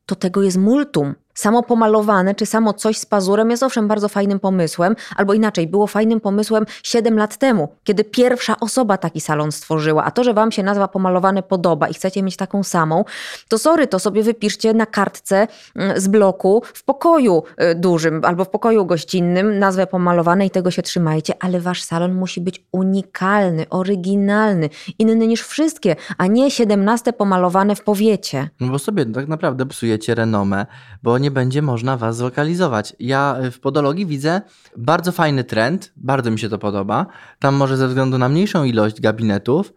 Speaker 1: to tego jest multum. Samo pomalowane, czy samo coś z pazurem jest owszem bardzo fajnym pomysłem, albo inaczej, było fajnym pomysłem 7 lat temu, kiedy pierwsza osoba taki salon stworzyła. A to, że wam się nazwa pomalowane podoba i chcecie mieć taką samą, to sorry, to sobie wypiszcie na kartce mm, z bloku w pokoju y, dużym albo w pokoju gościnnym nazwę pomalowane i tego się trzymajcie, ale wasz salon musi być unikalny, oryginalny, inny niż wszystkie, a nie 17 pomalowane w powiecie.
Speaker 2: No bo sobie tak naprawdę psujecie renomę, bo nie będzie można was zlokalizować. Ja y, w podologii widzę bardzo fajny trend, bardzo mi się to podoba. Tam może ze względu na mniejszą ilość gabinetów,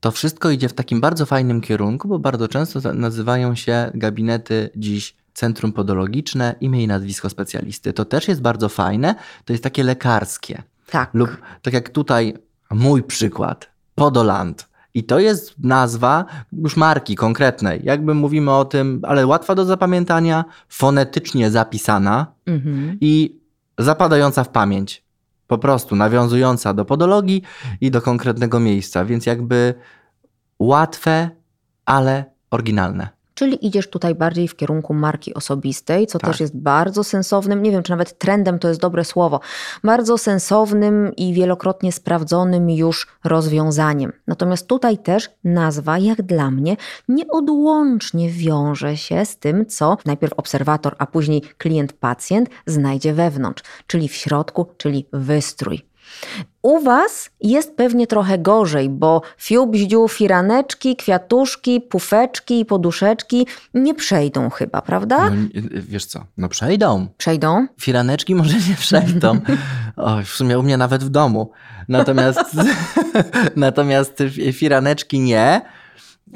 Speaker 2: to wszystko idzie w takim bardzo fajnym kierunku, bo bardzo często nazywają się gabinety dziś centrum podologiczne, imię i nazwisko specjalisty. To też jest bardzo fajne, to jest takie lekarskie.
Speaker 1: Tak.
Speaker 2: Lub tak jak tutaj mój przykład, Podoland. I to jest nazwa już marki konkretnej. Jakby mówimy o tym, ale łatwa do zapamiętania, fonetycznie zapisana
Speaker 1: Mhm.
Speaker 2: i zapadająca w pamięć. Po prostu nawiązująca do podologii i do konkretnego miejsca, więc jakby łatwe, ale oryginalne.
Speaker 1: Czyli idziesz tutaj bardziej w kierunku marki osobistej, co
Speaker 2: Tak.
Speaker 1: też jest bardzo sensownym, nie wiem czy nawet trendem to jest dobre słowo, bardzo sensownym i wielokrotnie sprawdzonym już rozwiązaniem. Natomiast tutaj też nazwa, jak dla mnie, nieodłącznie wiąże się z tym, co najpierw obserwator, a później klient-pacjent znajdzie wewnątrz, czyli w środku, czyli wystrój. U Was jest pewnie trochę gorzej, bo fiu, bździu, firaneczki, kwiatuszki, pufeczki i poduszeczki nie przejdą chyba, prawda?
Speaker 2: No, wiesz co, no przejdą.
Speaker 1: Przejdą?
Speaker 2: Firaneczki może nie przejdą. O, w sumie u mnie nawet w domu. Natomiast, natomiast firaneczki nie,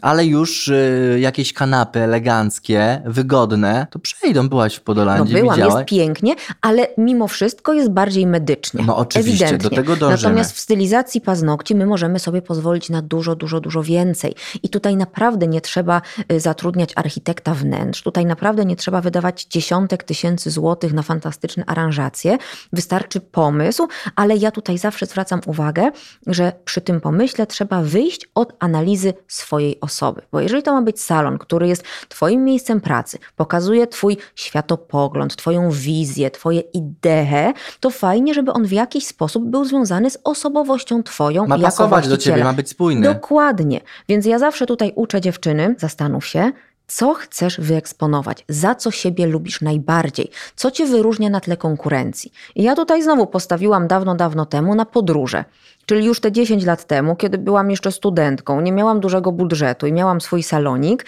Speaker 2: ale już y, jakieś kanapy eleganckie, wygodne, to przejdą. Byłaś w
Speaker 1: No
Speaker 2: Podolandzie,
Speaker 1: byłam,
Speaker 2: widziałaś?
Speaker 1: jest pięknie, ale mimo wszystko jest bardziej medycznie.
Speaker 2: No oczywiście,
Speaker 1: Ewidentnie.
Speaker 2: do tego dążymy.
Speaker 1: Natomiast w stylizacji paznokci my możemy sobie pozwolić na dużo, dużo, dużo więcej. I tutaj naprawdę nie trzeba y, zatrudniać architekta wnętrz. Tutaj naprawdę nie trzeba wydawać dziesiątek tysięcy złotych na fantastyczne aranżacje. Wystarczy pomysł, ale ja tutaj zawsze zwracam uwagę, że przy tym pomyśle trzeba wyjść od analizy swojej osoby. Bo jeżeli to ma być salon, który jest Twoim miejscem pracy, pokazuje Twój światopogląd, Twoją wizję, Twoje idee, to fajnie, żeby on w jakiś sposób był związany z osobowością Twoją
Speaker 2: Ma pasować do ciebie, ma być spójny.
Speaker 1: Dokładnie. Więc ja zawsze tutaj uczę dziewczyny, zastanów się, co chcesz wyeksponować, za co siebie lubisz najbardziej, co cię wyróżnia na tle konkurencji. I ja tutaj znowu postawiłam dawno, dawno temu na podróże. Czyli już te 10 lat temu, kiedy byłam jeszcze studentką, nie miałam dużego budżetu i miałam swój salonik,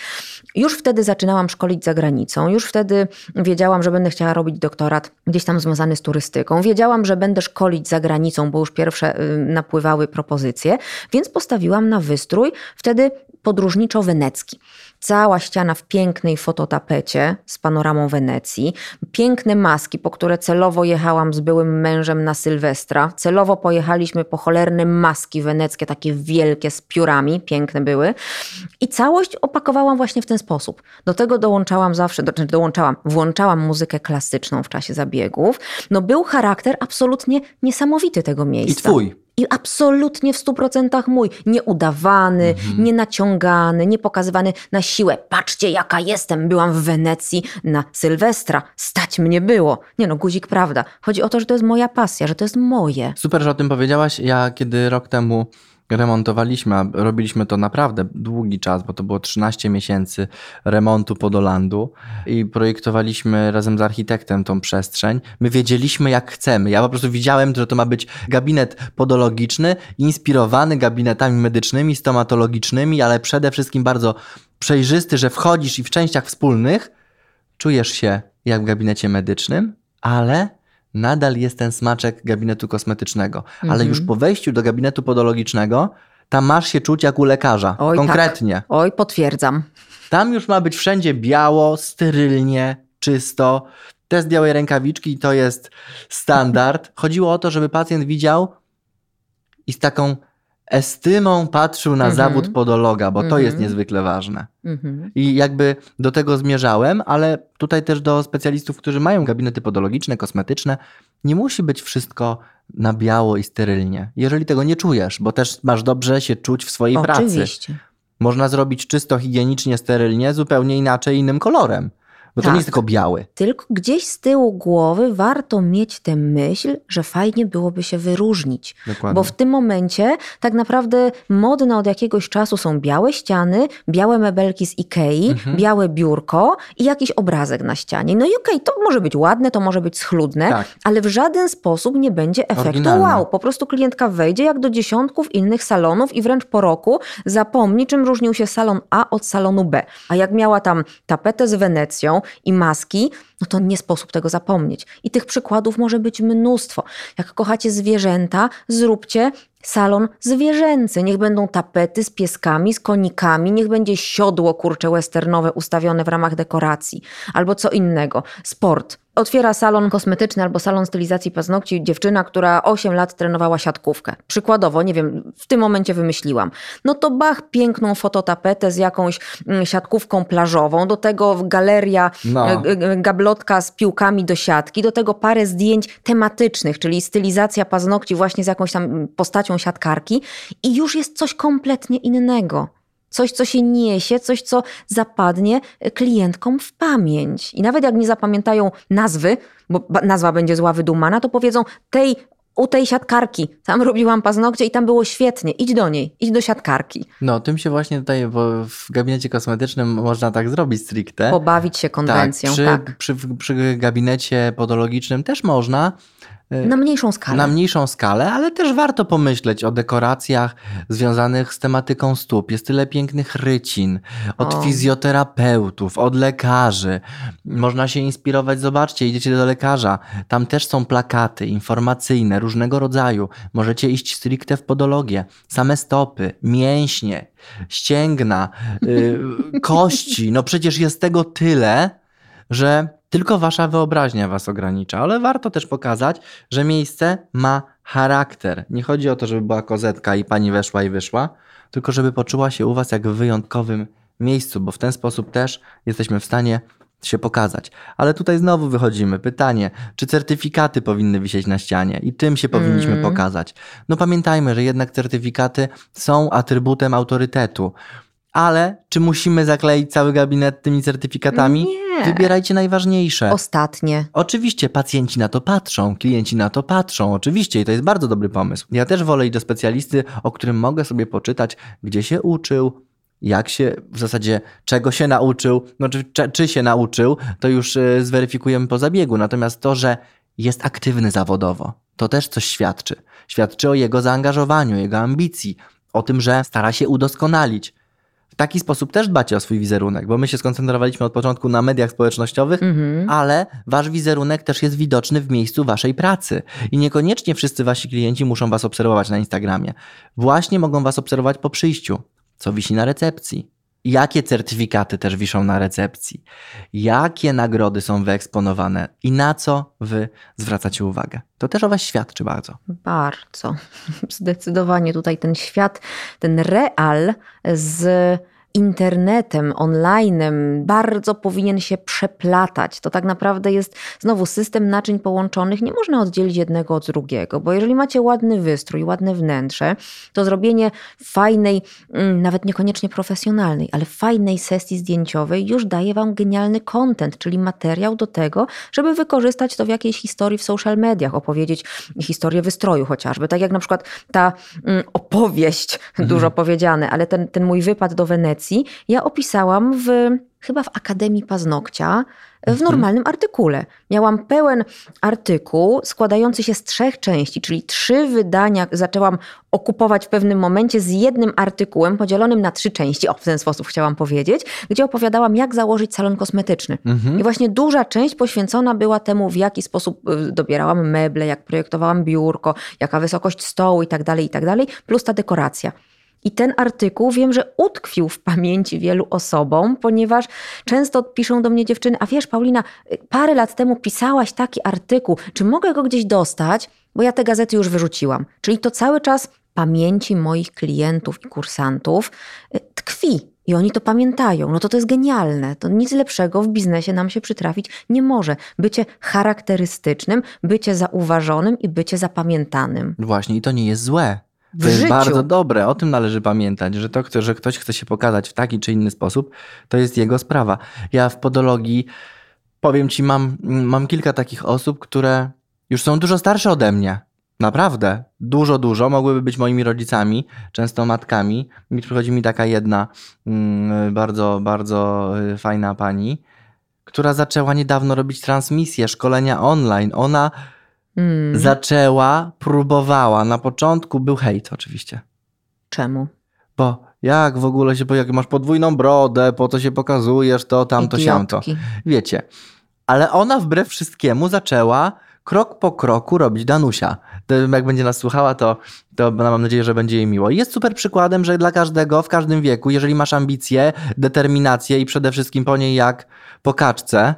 Speaker 1: już wtedy zaczynałam szkolić za granicą, już wtedy wiedziałam, że będę chciała robić doktorat gdzieś tam związany z turystyką. Wiedziałam, że będę szkolić za granicą, bo już pierwsze y, napływały propozycje, więc postawiłam na wystrój wtedy podróżniczo-wenecki. Cała ściana w pięknej fototapecie z panoramą Wenecji, piękne maski, po które celowo jechałam z byłym mężem na Sylwestra. Celowo pojechaliśmy po maski weneckie, takie wielkie z piórami, piękne były. I całość opakowałam właśnie w ten sposób. Do tego dołączałam zawsze, do, znaczy dołączałam, włączałam muzykę klasyczną w czasie zabiegów. No był charakter absolutnie niesamowity tego
Speaker 2: I
Speaker 1: miejsca.
Speaker 2: twój.
Speaker 1: I absolutnie w stu procentach mój. Nieudawany,
Speaker 2: Mhm.
Speaker 1: nie naciągany, nie pokazywany na siłę. Patrzcie, jaka jestem. Byłam w Wenecji na Sylwestra. Stać mnie było. Nie no, guzik, prawda. Chodzi o to, że to jest moja pasja, że to jest moje.
Speaker 2: Super, że o tym powiedziałaś. Ja kiedy rok temu remontowaliśmy, a robiliśmy to naprawdę długi czas, bo to było 13 miesięcy remontu Podolandu i projektowaliśmy razem z architektem tą przestrzeń. My wiedzieliśmy jak chcemy. Ja po prostu widziałem, że to ma być gabinet podologiczny, inspirowany gabinetami medycznymi, stomatologicznymi, ale przede wszystkim bardzo przejrzysty, że wchodzisz i w częściach wspólnych czujesz się jak w gabinecie medycznym, ale nadal jest ten smaczek gabinetu kosmetycznego. Ale
Speaker 1: Mhm.
Speaker 2: już po wejściu do gabinetu podologicznego, tam masz się czuć jak u lekarza.
Speaker 1: Oj, tak.
Speaker 2: konkretnie.
Speaker 1: Oj, potwierdzam.
Speaker 2: Tam już ma być wszędzie biało, sterylnie, czysto. Test białej rękawiczki to jest standard. Chodziło o to, żeby pacjent widział i z taką estymą patrzył na
Speaker 1: Mhm.
Speaker 2: zawód podologa, bo to
Speaker 1: Mhm.
Speaker 2: jest niezwykle ważne.
Speaker 1: Mhm.
Speaker 2: I jakby do tego zmierzałem, ale tutaj też do specjalistów, którzy mają gabinety podologiczne, kosmetyczne, nie musi być wszystko na biało i sterylnie. Jeżeli tego nie czujesz, bo też masz dobrze się czuć w swojej pracy.
Speaker 1: Oczywiście.
Speaker 2: Można zrobić czysto, higienicznie, sterylnie, zupełnie inaczej, innym kolorem. Bo to
Speaker 1: Tak.
Speaker 2: nie jest tylko biały.
Speaker 1: Tylko gdzieś z tyłu głowy warto mieć tę myśl, że fajnie byłoby się wyróżnić.
Speaker 2: Dokładnie.
Speaker 1: Bo w tym momencie tak naprawdę modne od jakiegoś czasu są białe ściany, białe mebelki z Ikei,
Speaker 2: Mhm.
Speaker 1: białe biurko i jakiś obrazek na ścianie. No i okej, to może być ładne, to może być schludne,
Speaker 2: Tak.
Speaker 1: ale w żaden sposób nie będzie efektu
Speaker 2: Oryginalne.
Speaker 1: wow. Po prostu klientka wejdzie jak do dziesiątków innych salonów i wręcz po roku zapomni, czym różnił się salon A od salonu B. A jak miała tam tapetę z Wenecją i maski, no to nie sposób tego zapomnieć. I tych przykładów może być mnóstwo. Jak kochacie zwierzęta, zróbcie salon zwierzęcy. Niech będą tapety z pieskami, z konikami, niech będzie siodło kurcze westernowe ustawione w ramach dekoracji. Albo co innego. Sport. Otwiera salon kosmetyczny albo salon stylizacji paznokci dziewczyna, która 8 lat trenowała siatkówkę. Przykładowo, nie wiem, w tym momencie wymyśliłam. No to bach, piękną fototapetę z jakąś mm, siatkówką plażową, do tego galeria
Speaker 2: No.
Speaker 1: e, ulotka z piłkami do siatki, do tego parę zdjęć tematycznych, czyli stylizacja paznokci właśnie z jakąś tam postacią siatkarki i już jest coś kompletnie innego. Coś, co się niesie, coś, co zapadnie klientkom w pamięć. I nawet jak nie zapamiętają nazwy, bo nazwa będzie zła wydumana, to powiedzą tej u tej siatkarki. Tam robiłam paznokcie i tam było świetnie. Idź do niej, idź do siatkarki.
Speaker 2: No, tym się właśnie tutaj bo w gabinecie kosmetycznym można tak zrobić stricte.
Speaker 1: Pobawić się konwencją,
Speaker 2: tak. Przy,
Speaker 1: tak.
Speaker 2: Przy, przy gabinecie podologicznym też można,
Speaker 1: na mniejszą skalę.
Speaker 2: Na mniejszą skalę, ale też warto pomyśleć o dekoracjach związanych z tematyką stóp. Jest tyle pięknych rycin od o. fizjoterapeutów, od lekarzy. Można się inspirować. Zobaczcie, idziecie do lekarza. Tam też są plakaty informacyjne różnego rodzaju. Możecie iść stricte w podologię. Same stopy, mięśnie, ścięgna, yy, kości. No przecież jest tego tyle, że tylko wasza wyobraźnia was ogranicza, ale warto też pokazać, że miejsce ma charakter. Nie chodzi o to, żeby była kozetka i pani weszła i wyszła, tylko żeby poczuła się u was jak w wyjątkowym miejscu, bo w ten sposób też jesteśmy w stanie się pokazać. Ale tutaj znowu wychodzimy. Pytanie, czy certyfikaty powinny wisieć na ścianie i tym się powinniśmy mm. pokazać? No pamiętajmy, że jednak certyfikaty są atrybutem autorytetu. Ale czy musimy zakleić cały gabinet tymi certyfikatami?
Speaker 1: Nie.
Speaker 2: Wybierajcie najważniejsze.
Speaker 1: Ostatnie.
Speaker 2: Oczywiście pacjenci na to patrzą, klienci na to patrzą, oczywiście i to jest bardzo dobry pomysł. Ja też wolę iść do specjalisty, o którym mogę sobie poczytać, gdzie się uczył, jak się, w zasadzie czego się nauczył, no czy, czy, czy się nauczył, to już y, zweryfikujemy po zabiegu. Natomiast to, że jest aktywny zawodowo, to też coś świadczy. Świadczy o jego zaangażowaniu, jego ambicji, o tym, że stara się udoskonalić taki sposób też dbacie o swój wizerunek, bo my się skoncentrowaliśmy od początku na mediach społecznościowych, mhm. ale wasz wizerunek też jest widoczny w miejscu waszej pracy. I niekoniecznie wszyscy wasi klienci muszą was obserwować na Instagramie. Właśnie mogą was obserwować po przyjściu, co wisi na recepcji, jakie certyfikaty też wiszą na recepcji, jakie nagrody są wyeksponowane i na co wy zwracacie uwagę. To też o was świadczy bardzo.
Speaker 1: Bardzo. Zdecydowanie tutaj ten świat, ten real z internetem, onlinem bardzo powinien się przeplatać. To tak naprawdę jest znowu system naczyń połączonych. Nie można oddzielić jednego od drugiego, bo jeżeli macie ładny wystrój, ładne wnętrze, to zrobienie fajnej, mm, nawet niekoniecznie profesjonalnej, ale fajnej sesji zdjęciowej już daje wam genialny content, czyli materiał do tego, żeby wykorzystać to w jakiejś historii w social mediach, opowiedzieć historię wystroju chociażby. Tak jak na przykład ta mm, opowieść, mhm. dużo powiedziane, ale ten, ten mój wypad do Wenecji, ja opisałam w chyba w Akademii Paznokcia, w mhm. normalnym artykule. Miałam pełen artykuł składający się z trzech części, czyli trzy wydania zaczęłam okupować w pewnym momencie z jednym artykułem podzielonym na trzy części, o w ten sposób chciałam powiedzieć, gdzie opowiadałam jak założyć salon kosmetyczny. Mhm. I właśnie duża część poświęcona była temu, w jaki sposób y, dobierałam meble, jak projektowałam biurko, jaka wysokość stołu i tak dalej, i tak dalej, plus ta dekoracja. I ten artykuł wiem, że utkwił w pamięci wielu osobom, ponieważ często piszą do mnie dziewczyny, a wiesz, Paulina, parę lat temu pisałaś taki artykuł, czy mogę go gdzieś dostać? Bo ja te gazety już wyrzuciłam. Czyli to cały czas pamięci moich klientów i kursantów y, tkwi. I oni to pamiętają. No to to jest genialne. To nic lepszego w biznesie nam się przytrafić nie może. Bycie charakterystycznym, bycie zauważonym i bycie zapamiętanym.
Speaker 2: Właśnie, i to nie jest złe. To jest bardzo dobre, o tym należy pamiętać, że to, że ktoś chce się pokazać w taki czy inny sposób, to jest jego sprawa. Ja w podologii, powiem ci, mam, mam kilka takich osób, które już są dużo starsze ode mnie. Naprawdę, dużo, dużo. Mogłyby być moimi rodzicami, często matkami. Mi przychodzi mi taka jedna mm, bardzo, bardzo y, fajna pani, która zaczęła niedawno robić transmisję, szkolenia online. Ona Mm. Zaczęła, próbowała. Na początku był hejt oczywiście.
Speaker 1: Czemu?
Speaker 2: Bo jak w ogóle się, bo jak masz podwójną brodę, po co się pokazujesz, to tamto, siamto. Wiecie. Ale ona wbrew wszystkiemu zaczęła krok po kroku robić Danusia. To jak będzie nas słuchała, to, to mam nadzieję, że będzie jej miło. Jest super przykładem, że dla każdego, w każdym wieku, jeżeli masz ambicje, determinację i przede wszystkim po niej jak po kaczce,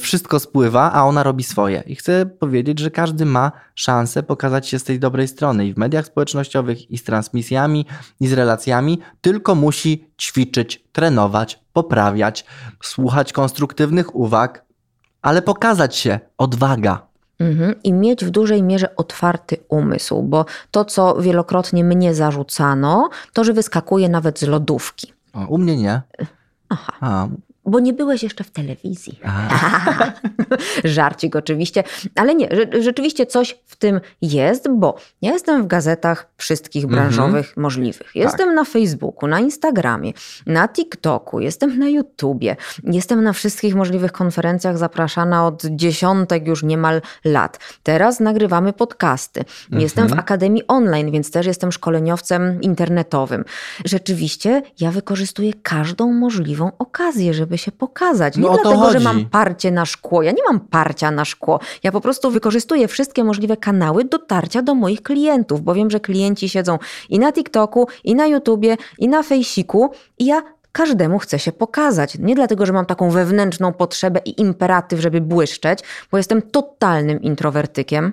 Speaker 2: wszystko spływa, a ona robi swoje. I chcę powiedzieć, że każdy ma szansę pokazać się z tej dobrej strony i w mediach społecznościowych, i z transmisjami, i z relacjami, tylko musi ćwiczyć, trenować, poprawiać, słuchać konstruktywnych uwag, ale pokazać się, odwaga.
Speaker 1: Mhm. I mieć w dużej mierze otwarty umysł, bo to, co wielokrotnie mnie zarzucano, to, że wyskakuje nawet z lodówki.
Speaker 2: O, u mnie nie.
Speaker 1: Aha.
Speaker 2: A,
Speaker 1: Bo nie byłeś jeszcze w telewizji.
Speaker 2: a.
Speaker 1: Żarcik oczywiście, ale nie, rze- rzeczywiście coś w tym jest, bo ja jestem w gazetach wszystkich
Speaker 2: Mhm.
Speaker 1: branżowych możliwych. Jestem na Facebooku, na Instagramie, na TikToku, jestem na YouTubie, jestem na wszystkich możliwych konferencjach zapraszana od dziesiątek już niemal lat. Teraz nagrywamy podcasty. Jestem w
Speaker 2: Mhm.
Speaker 1: Akademii Online, więc też jestem szkoleniowcem internetowym. Rzeczywiście ja wykorzystuję każdą możliwą okazję, żeby się pokazać. Nie
Speaker 2: No
Speaker 1: dlatego, że
Speaker 2: chodzi.
Speaker 1: mam parcie na szkło. Ja nie mam parcia na szkło. Ja po prostu wykorzystuję wszystkie możliwe kanały dotarcia do moich klientów, bo wiem, że klienci siedzą i na TikToku, i na YouTubie, i na Fejsiku i ja każdemu chcę się pokazać. Nie dlatego, że mam taką wewnętrzną potrzebę i imperatyw, żeby błyszczeć, bo jestem totalnym introwertykiem.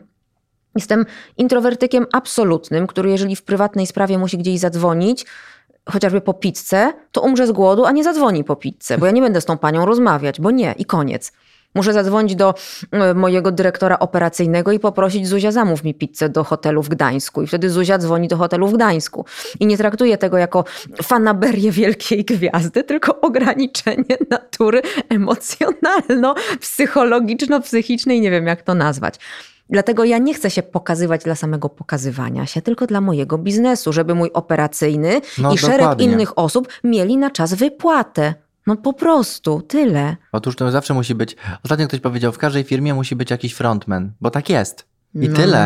Speaker 1: Jestem introwertykiem absolutnym, który jeżeli w prywatnej sprawie musi gdzieś zadzwonić, chociażby po pizzę, to umrze z głodu, a nie zadzwoni po pizzę, bo ja nie będę z tą panią rozmawiać, bo nie i koniec. Muszę zadzwonić do e, mojego dyrektora operacyjnego i poprosić Zuzia zamów mi pizzę do hotelu w Gdańsku. I wtedy Zuzia dzwoni do hotelu w Gdańsku. I nie traktuję tego jako fanaberię wielkiej gwiazdy, tylko ograniczenie natury emocjonalno-psychologiczno-psychicznej, nie wiem jak to nazwać. Dlatego ja nie chcę się pokazywać dla samego pokazywania się, tylko dla mojego biznesu, żeby mój operacyjny
Speaker 2: No,
Speaker 1: i szereg
Speaker 2: dokładnie.
Speaker 1: innych osób mieli na czas wypłatę. No po prostu, tyle.
Speaker 2: Otóż to zawsze musi być. Ostatnio ktoś powiedział, w każdej firmie musi być jakiś frontman, bo tak jest. I
Speaker 1: No.
Speaker 2: tyle.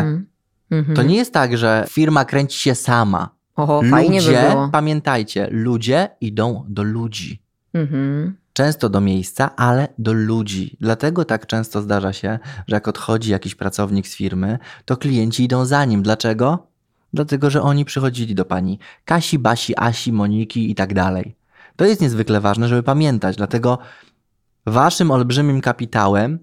Speaker 1: Mhm.
Speaker 2: To nie jest tak, że firma kręci się sama.
Speaker 1: Oho, fajnie
Speaker 2: ludzie,
Speaker 1: by było.
Speaker 2: pamiętajcie, ludzie idą do ludzi.
Speaker 1: Mhm.
Speaker 2: Często do miejsca, ale do ludzi. Dlatego tak często zdarza się, że jak odchodzi jakiś pracownik z firmy, to klienci idą za nim. Dlaczego? Dlatego, że oni przychodzili do pani Kasi, Basi, Asi, Moniki i tak dalej. To jest niezwykle ważne, żeby pamiętać. Dlatego waszym olbrzymim kapitałem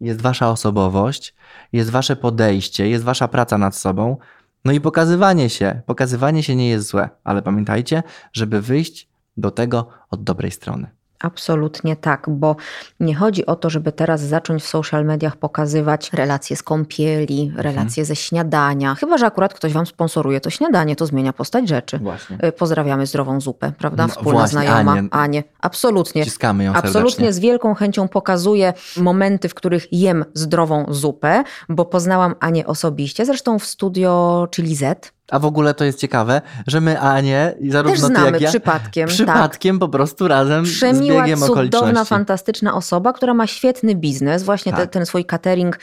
Speaker 2: jest wasza osobowość, jest wasze podejście, jest wasza praca nad sobą. No i pokazywanie się. Pokazywanie się nie jest złe, ale pamiętajcie, żeby wyjść do tego od dobrej strony.
Speaker 1: Absolutnie tak, bo nie chodzi o to, żeby teraz zacząć w social mediach pokazywać relacje z kąpieli,
Speaker 2: Mhm.
Speaker 1: relacje ze śniadania. Chyba, że akurat ktoś wam sponsoruje to śniadanie, to zmienia postać rzeczy.
Speaker 2: Właśnie.
Speaker 1: Y, Pozdrawiamy zdrową zupę, prawda?
Speaker 2: No
Speaker 1: Wspólna
Speaker 2: właśnie,
Speaker 1: znajoma.
Speaker 2: Anię.
Speaker 1: Anię. Absolutnie.
Speaker 2: Ją serdecznie.
Speaker 1: Absolutnie z wielką chęcią pokazuję momenty, w których jem zdrową zupę, bo poznałam Anię osobiście, zresztą w studio Chili Z.
Speaker 2: A w ogóle to jest ciekawe, że my Anię, i zarówno
Speaker 1: Też
Speaker 2: ty
Speaker 1: znamy
Speaker 2: jak ja,
Speaker 1: przypadkiem. tak.
Speaker 2: przypadkiem po prostu razem z
Speaker 1: Przemiła,
Speaker 2: biegiem
Speaker 1: cudowna,
Speaker 2: okoliczności.
Speaker 1: fantastyczna osoba, która ma świetny biznes, właśnie te,
Speaker 2: Tak.
Speaker 1: ten swój catering.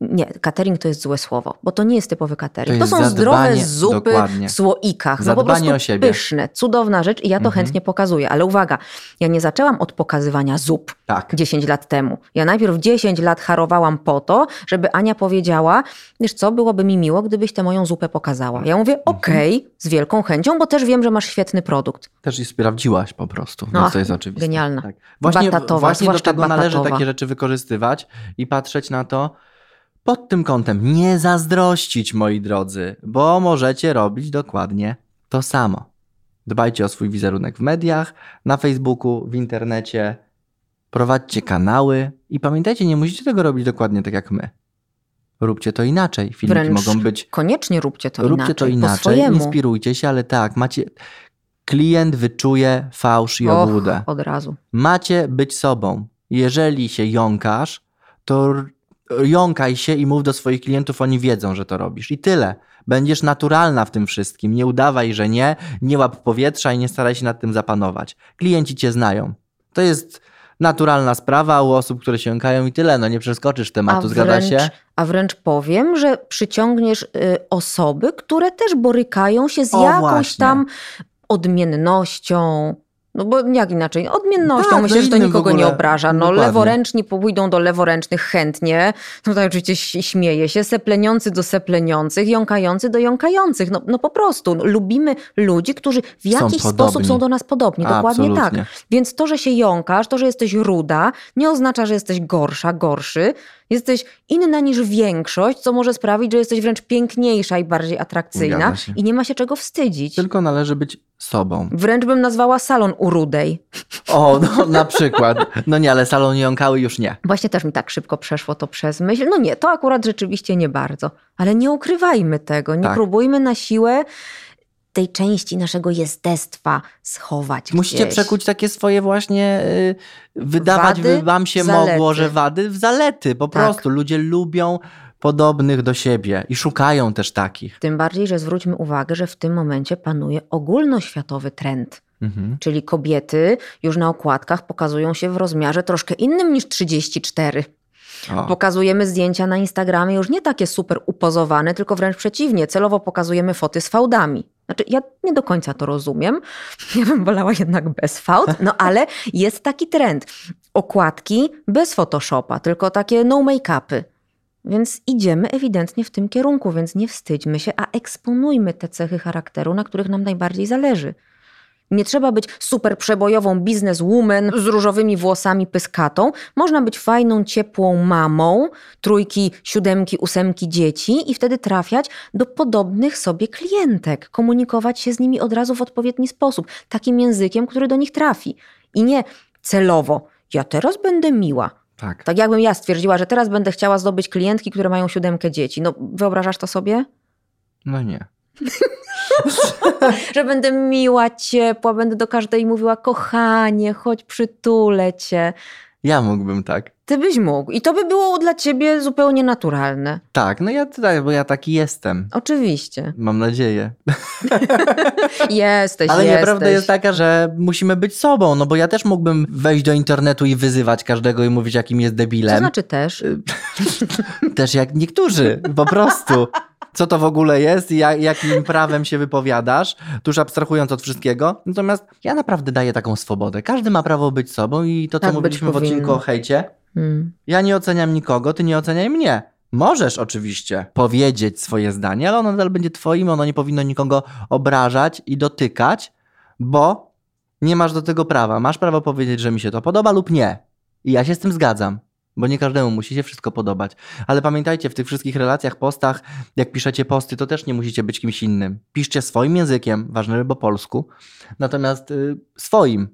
Speaker 1: Nie, catering to jest złe słowo, bo to nie jest typowy catering.
Speaker 2: To
Speaker 1: To, są zdrowe
Speaker 2: zadbanie-
Speaker 1: zupy
Speaker 2: dokładnie.
Speaker 1: w słoikach. No po
Speaker 2: Zadbanie
Speaker 1: prostu
Speaker 2: o siebie.
Speaker 1: pyszne, cudowna rzecz i ja to
Speaker 2: Mhm.
Speaker 1: chętnie pokazuję. Ale uwaga, ja nie zaczęłam od pokazywania zup
Speaker 2: Tak.
Speaker 1: 10 lat temu. Ja najpierw 10 lat harowałam po to, żeby Ania powiedziała, wiesz co, byłoby mi miło, gdybyś tę moją zupę pokazała. Ja mówię,
Speaker 2: Mhm.
Speaker 1: okej, z wielką chęcią, bo też wiem, że masz świetny produkt.
Speaker 2: Też i sprawdziłaś po prostu,
Speaker 1: No,
Speaker 2: no, to jest oczywiste.
Speaker 1: genialna.
Speaker 2: Tak. Właśnie,
Speaker 1: Batatowa,
Speaker 2: właśnie do tego należy
Speaker 1: batatowa.
Speaker 2: takie rzeczy wykorzystywać i patrzeć na to pod tym kątem. Nie zazdrościć, moi drodzy, bo możecie robić dokładnie to samo. Dbajcie o swój wizerunek w mediach, na Facebooku, w internecie, prowadźcie kanały i pamiętajcie, nie musicie tego robić dokładnie tak jak my. Róbcie to inaczej. Filmiki
Speaker 1: Wręcz
Speaker 2: mogą być
Speaker 1: Koniecznie róbcie to
Speaker 2: Róbcie
Speaker 1: inaczej,
Speaker 2: to
Speaker 1: po
Speaker 2: inaczej, inspirujcie się, ale tak, macie. Klient wyczuje fałsz i
Speaker 1: Och,
Speaker 2: obłudę.
Speaker 1: od razu.
Speaker 2: Macie być sobą. Jeżeli się jąkasz, to jąkaj się i mów do swoich klientów, oni wiedzą, że to robisz. I tyle. Będziesz naturalna w tym wszystkim. Nie udawaj, że nie, nie łap powietrza i nie staraj się nad tym zapanować. Klienci cię znają. To jest naturalna sprawa a u osób, które się jąkają i tyle. No nie przeskoczysz tematu, zgadza
Speaker 1: wręcz,
Speaker 2: się?
Speaker 1: A wręcz powiem, że przyciągniesz y, osoby, które też borykają się z
Speaker 2: O,
Speaker 1: jakąś
Speaker 2: właśnie.
Speaker 1: tam odmiennością. No bo jak inaczej? Odmiennością.
Speaker 2: Tak,
Speaker 1: Myślę,
Speaker 2: no
Speaker 1: że to nikogo nie obraża. No
Speaker 2: Dokładnie.
Speaker 1: leworęczni pójdą do leworęcznych chętnie. Tutaj oczywiście śmieje się. Sepleniący do sepleniących, jąkający do jąkających. No, no po prostu. No, lubimy ludzi, którzy w jakiś sposób
Speaker 2: podobni.
Speaker 1: są do nas podobni. Dokładnie tak.
Speaker 2: Absolutnie.
Speaker 1: Więc to, że się jąkasz, to, że jesteś ruda, nie oznacza, że jesteś gorsza, gorszy. Jesteś inna niż większość, co może sprawić, że jesteś wręcz piękniejsza i bardziej atrakcyjna i nie ma się czego wstydzić.
Speaker 2: Tylko należy być sobą.
Speaker 1: Wręcz bym nazwała salon u Rudej.
Speaker 2: O, no, na przykład. No nie, ale salon jąkały już nie.
Speaker 1: Właśnie też mi tak szybko przeszło to przez myśl. No nie, to akurat rzeczywiście nie bardzo. Ale nie ukrywajmy tego, nie
Speaker 2: Tak.
Speaker 1: próbujmy na siłę tej części naszego jestestwa schować
Speaker 2: Musicie
Speaker 1: gdzieś.
Speaker 2: przekuć takie swoje właśnie, y, wydawać
Speaker 1: Wady
Speaker 2: by wam się
Speaker 1: zalety.
Speaker 2: mogło, że wady w zalety. Po
Speaker 1: Tak.
Speaker 2: prostu ludzie lubią podobnych do siebie i szukają też takich.
Speaker 1: Tym bardziej, że zwróćmy uwagę, że w tym momencie panuje ogólnoświatowy trend.
Speaker 2: Mhm.
Speaker 1: Czyli kobiety już na okładkach pokazują się w rozmiarze troszkę innym niż 34.
Speaker 2: O.
Speaker 1: Pokazujemy zdjęcia na Instagramie już nie takie super upozowane, tylko wręcz przeciwnie, celowo pokazujemy foty z fałdami. Znaczy, ja nie do końca to rozumiem. Ja bym wolała jednak bez fałd, no ale jest taki trend. Okładki bez Photoshopa, tylko takie no make-upy. Więc idziemy ewidentnie w tym kierunku, więc nie wstydźmy się, a eksponujmy te cechy charakteru, na których nam najbardziej zależy. Nie trzeba być super przebojową bizneswoman z różowymi włosami pyskatą. Można być fajną, ciepłą mamą, trójki, siódemki, ósemki dzieci i wtedy trafiać do podobnych sobie klientek. Komunikować się z nimi od razu w odpowiedni sposób, takim językiem, który do nich trafi. I nie celowo. Ja teraz będę miła.
Speaker 2: Tak.
Speaker 1: Tak jakbym ja stwierdziła, że teraz będę chciała zdobyć klientki, które mają siódemkę dzieci. No wyobrażasz to sobie?
Speaker 2: No nie.
Speaker 1: że będę miła, ciepła, będę do każdej mówiła kochanie, chodź przytulę cię.
Speaker 2: Ja mógłbym tak.
Speaker 1: Ty byś mógł. I to by było dla ciebie zupełnie naturalne.
Speaker 2: Tak, no ja tutaj, bo ja taki jestem.
Speaker 1: Oczywiście.
Speaker 2: Mam nadzieję.
Speaker 1: Jesteś,
Speaker 2: Ale
Speaker 1: jesteś.
Speaker 2: nieprawda jest taka, że musimy być sobą, no bo ja też mógłbym wejść do internetu i wyzywać każdego i mówić, jakim jest debilem.
Speaker 1: To znaczy też.
Speaker 2: Też jak niektórzy, po prostu. Co to w ogóle jest i jak, jakim prawem się wypowiadasz, tuż abstrahując od wszystkiego. Natomiast ja naprawdę daję taką swobodę. Każdy ma prawo być sobą i to, co
Speaker 1: Tak
Speaker 2: mówiliśmy w odcinku o hejcie,
Speaker 1: Mm.
Speaker 2: ja nie oceniam nikogo, ty nie oceniaj mnie. Możesz oczywiście powiedzieć swoje zdanie, ale ono nadal będzie twoim, ono nie powinno nikogo obrażać i dotykać, bo nie masz do tego prawa. Masz prawo powiedzieć, że mi się to podoba lub nie. I ja się z tym zgadzam, bo nie każdemu musi się wszystko podobać. Ale pamiętajcie, w tych wszystkich relacjach, postach, jak piszecie posty, to też nie musicie być kimś innym. Piszcie swoim językiem, ważne, po polsku, natomiast y, swoim.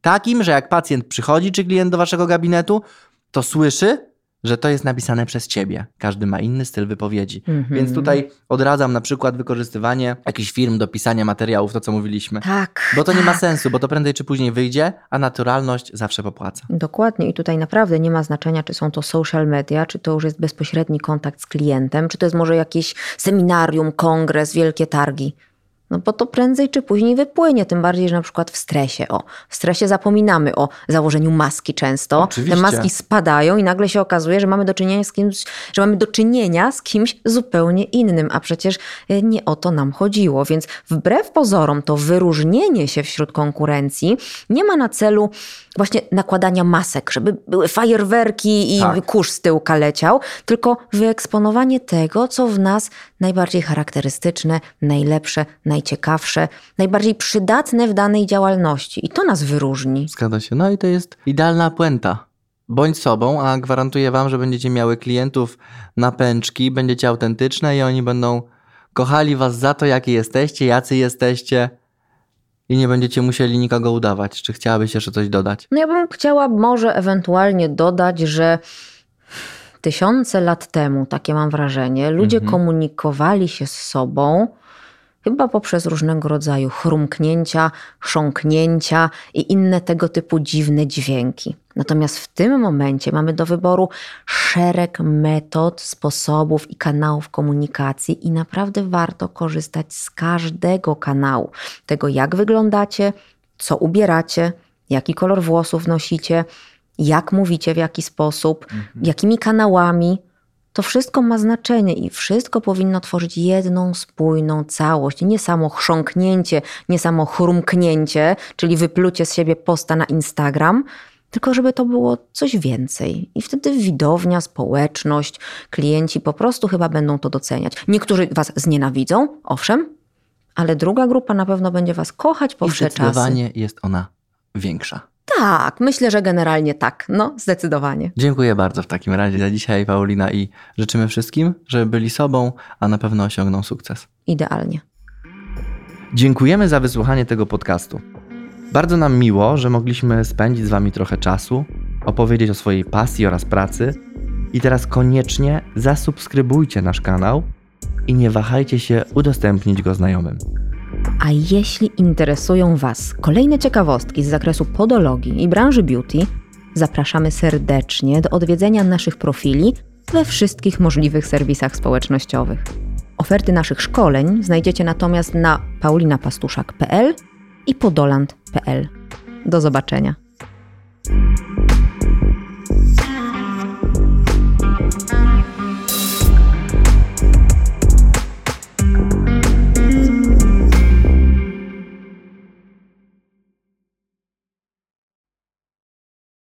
Speaker 2: Takim, że jak pacjent przychodzi, czy klient do waszego gabinetu, to słyszy, że to jest napisane przez ciebie. Każdy ma inny styl wypowiedzi.
Speaker 1: Mhm.
Speaker 2: Więc tutaj odradzam na przykład wykorzystywanie jakichś firm do pisania materiałów, to co mówiliśmy.
Speaker 1: Tak.
Speaker 2: Bo to nie ma
Speaker 1: tak.
Speaker 2: sensu, bo to prędzej czy później wyjdzie, a naturalność zawsze popłaca.
Speaker 1: Dokładnie i tutaj naprawdę nie ma znaczenia, czy są to social media, czy to już jest bezpośredni kontakt z klientem, czy to jest może jakieś seminarium, kongres, wielkie targi. No bo to prędzej czy później wypłynie, tym bardziej, że na przykład w stresie. O, w stresie zapominamy o założeniu maski często.
Speaker 2: Oczywiście.
Speaker 1: Te maski spadają i nagle się okazuje, że mamy do czynienia z kimś, że mamy do czynienia z kimś zupełnie innym, a przecież e, nie o to nam chodziło. Więc wbrew pozorom to wyróżnienie się wśród konkurencji nie ma na celu właśnie nakładania masek, żeby były fajerwerki i
Speaker 2: Tak.
Speaker 1: kurz z tyłka leciał, tylko wyeksponowanie tego, co w nas najbardziej charakterystyczne, najlepsze, najciekawsze, najbardziej przydatne w danej działalności. I to nas wyróżni.
Speaker 2: Zgadza się. No i to jest idealna puenta. Bądź sobą, a gwarantuję wam, że będziecie miały klientów na pęczki, będziecie autentyczne i oni będą kochali was za to, jakie jesteście, jacy jesteście i nie będziecie musieli nikogo udawać. Czy chciałabyś jeszcze coś dodać?
Speaker 1: No ja bym chciała może ewentualnie dodać, że tysiące lat temu, takie mam wrażenie, ludzie
Speaker 2: Mhm.
Speaker 1: komunikowali się z sobą chyba poprzez różnego rodzaju chrumknięcia, chrząknięcia i inne tego typu dziwne dźwięki. Natomiast w tym momencie mamy do wyboru szereg metod, sposobów i kanałów komunikacji i naprawdę warto korzystać z każdego kanału. Tego jak wyglądacie, co ubieracie, jaki kolor włosów nosicie, jak mówicie w jaki sposób, jakimi kanałami. To wszystko ma znaczenie i wszystko powinno tworzyć jedną spójną całość. Nie samo chrząknięcie, nie samo chrumknięcie, czyli wyplucie z siebie posta na Instagram, tylko żeby to było coś więcej. I wtedy widownia, społeczność, klienci po prostu chyba będą to doceniać. Niektórzy was znienawidzą, owszem, ale druga grupa na pewno będzie was kochać po wsze czasy.
Speaker 2: zdecydowanie jest ona większa.
Speaker 1: Tak, myślę, że generalnie tak. No, zdecydowanie.
Speaker 2: Dziękuję bardzo w takim razie za dzisiaj, Paulina, i życzymy wszystkim, żeby byli sobą, a na pewno osiągną sukces.
Speaker 1: Idealnie.
Speaker 2: Dziękujemy za wysłuchanie tego podcastu. Bardzo nam miło, że mogliśmy spędzić z Wami trochę czasu, opowiedzieć o swojej pasji oraz pracy. I teraz koniecznie zasubskrybujcie nasz kanał i nie wahajcie się udostępnić go znajomym.
Speaker 1: A jeśli interesują Was kolejne ciekawostki z zakresu podologii i branży beauty, zapraszamy serdecznie do odwiedzenia naszych profili we wszystkich możliwych serwisach społecznościowych. Oferty naszych szkoleń znajdziecie natomiast na paulinapastuszak.pl i podoland.pl. Do zobaczenia.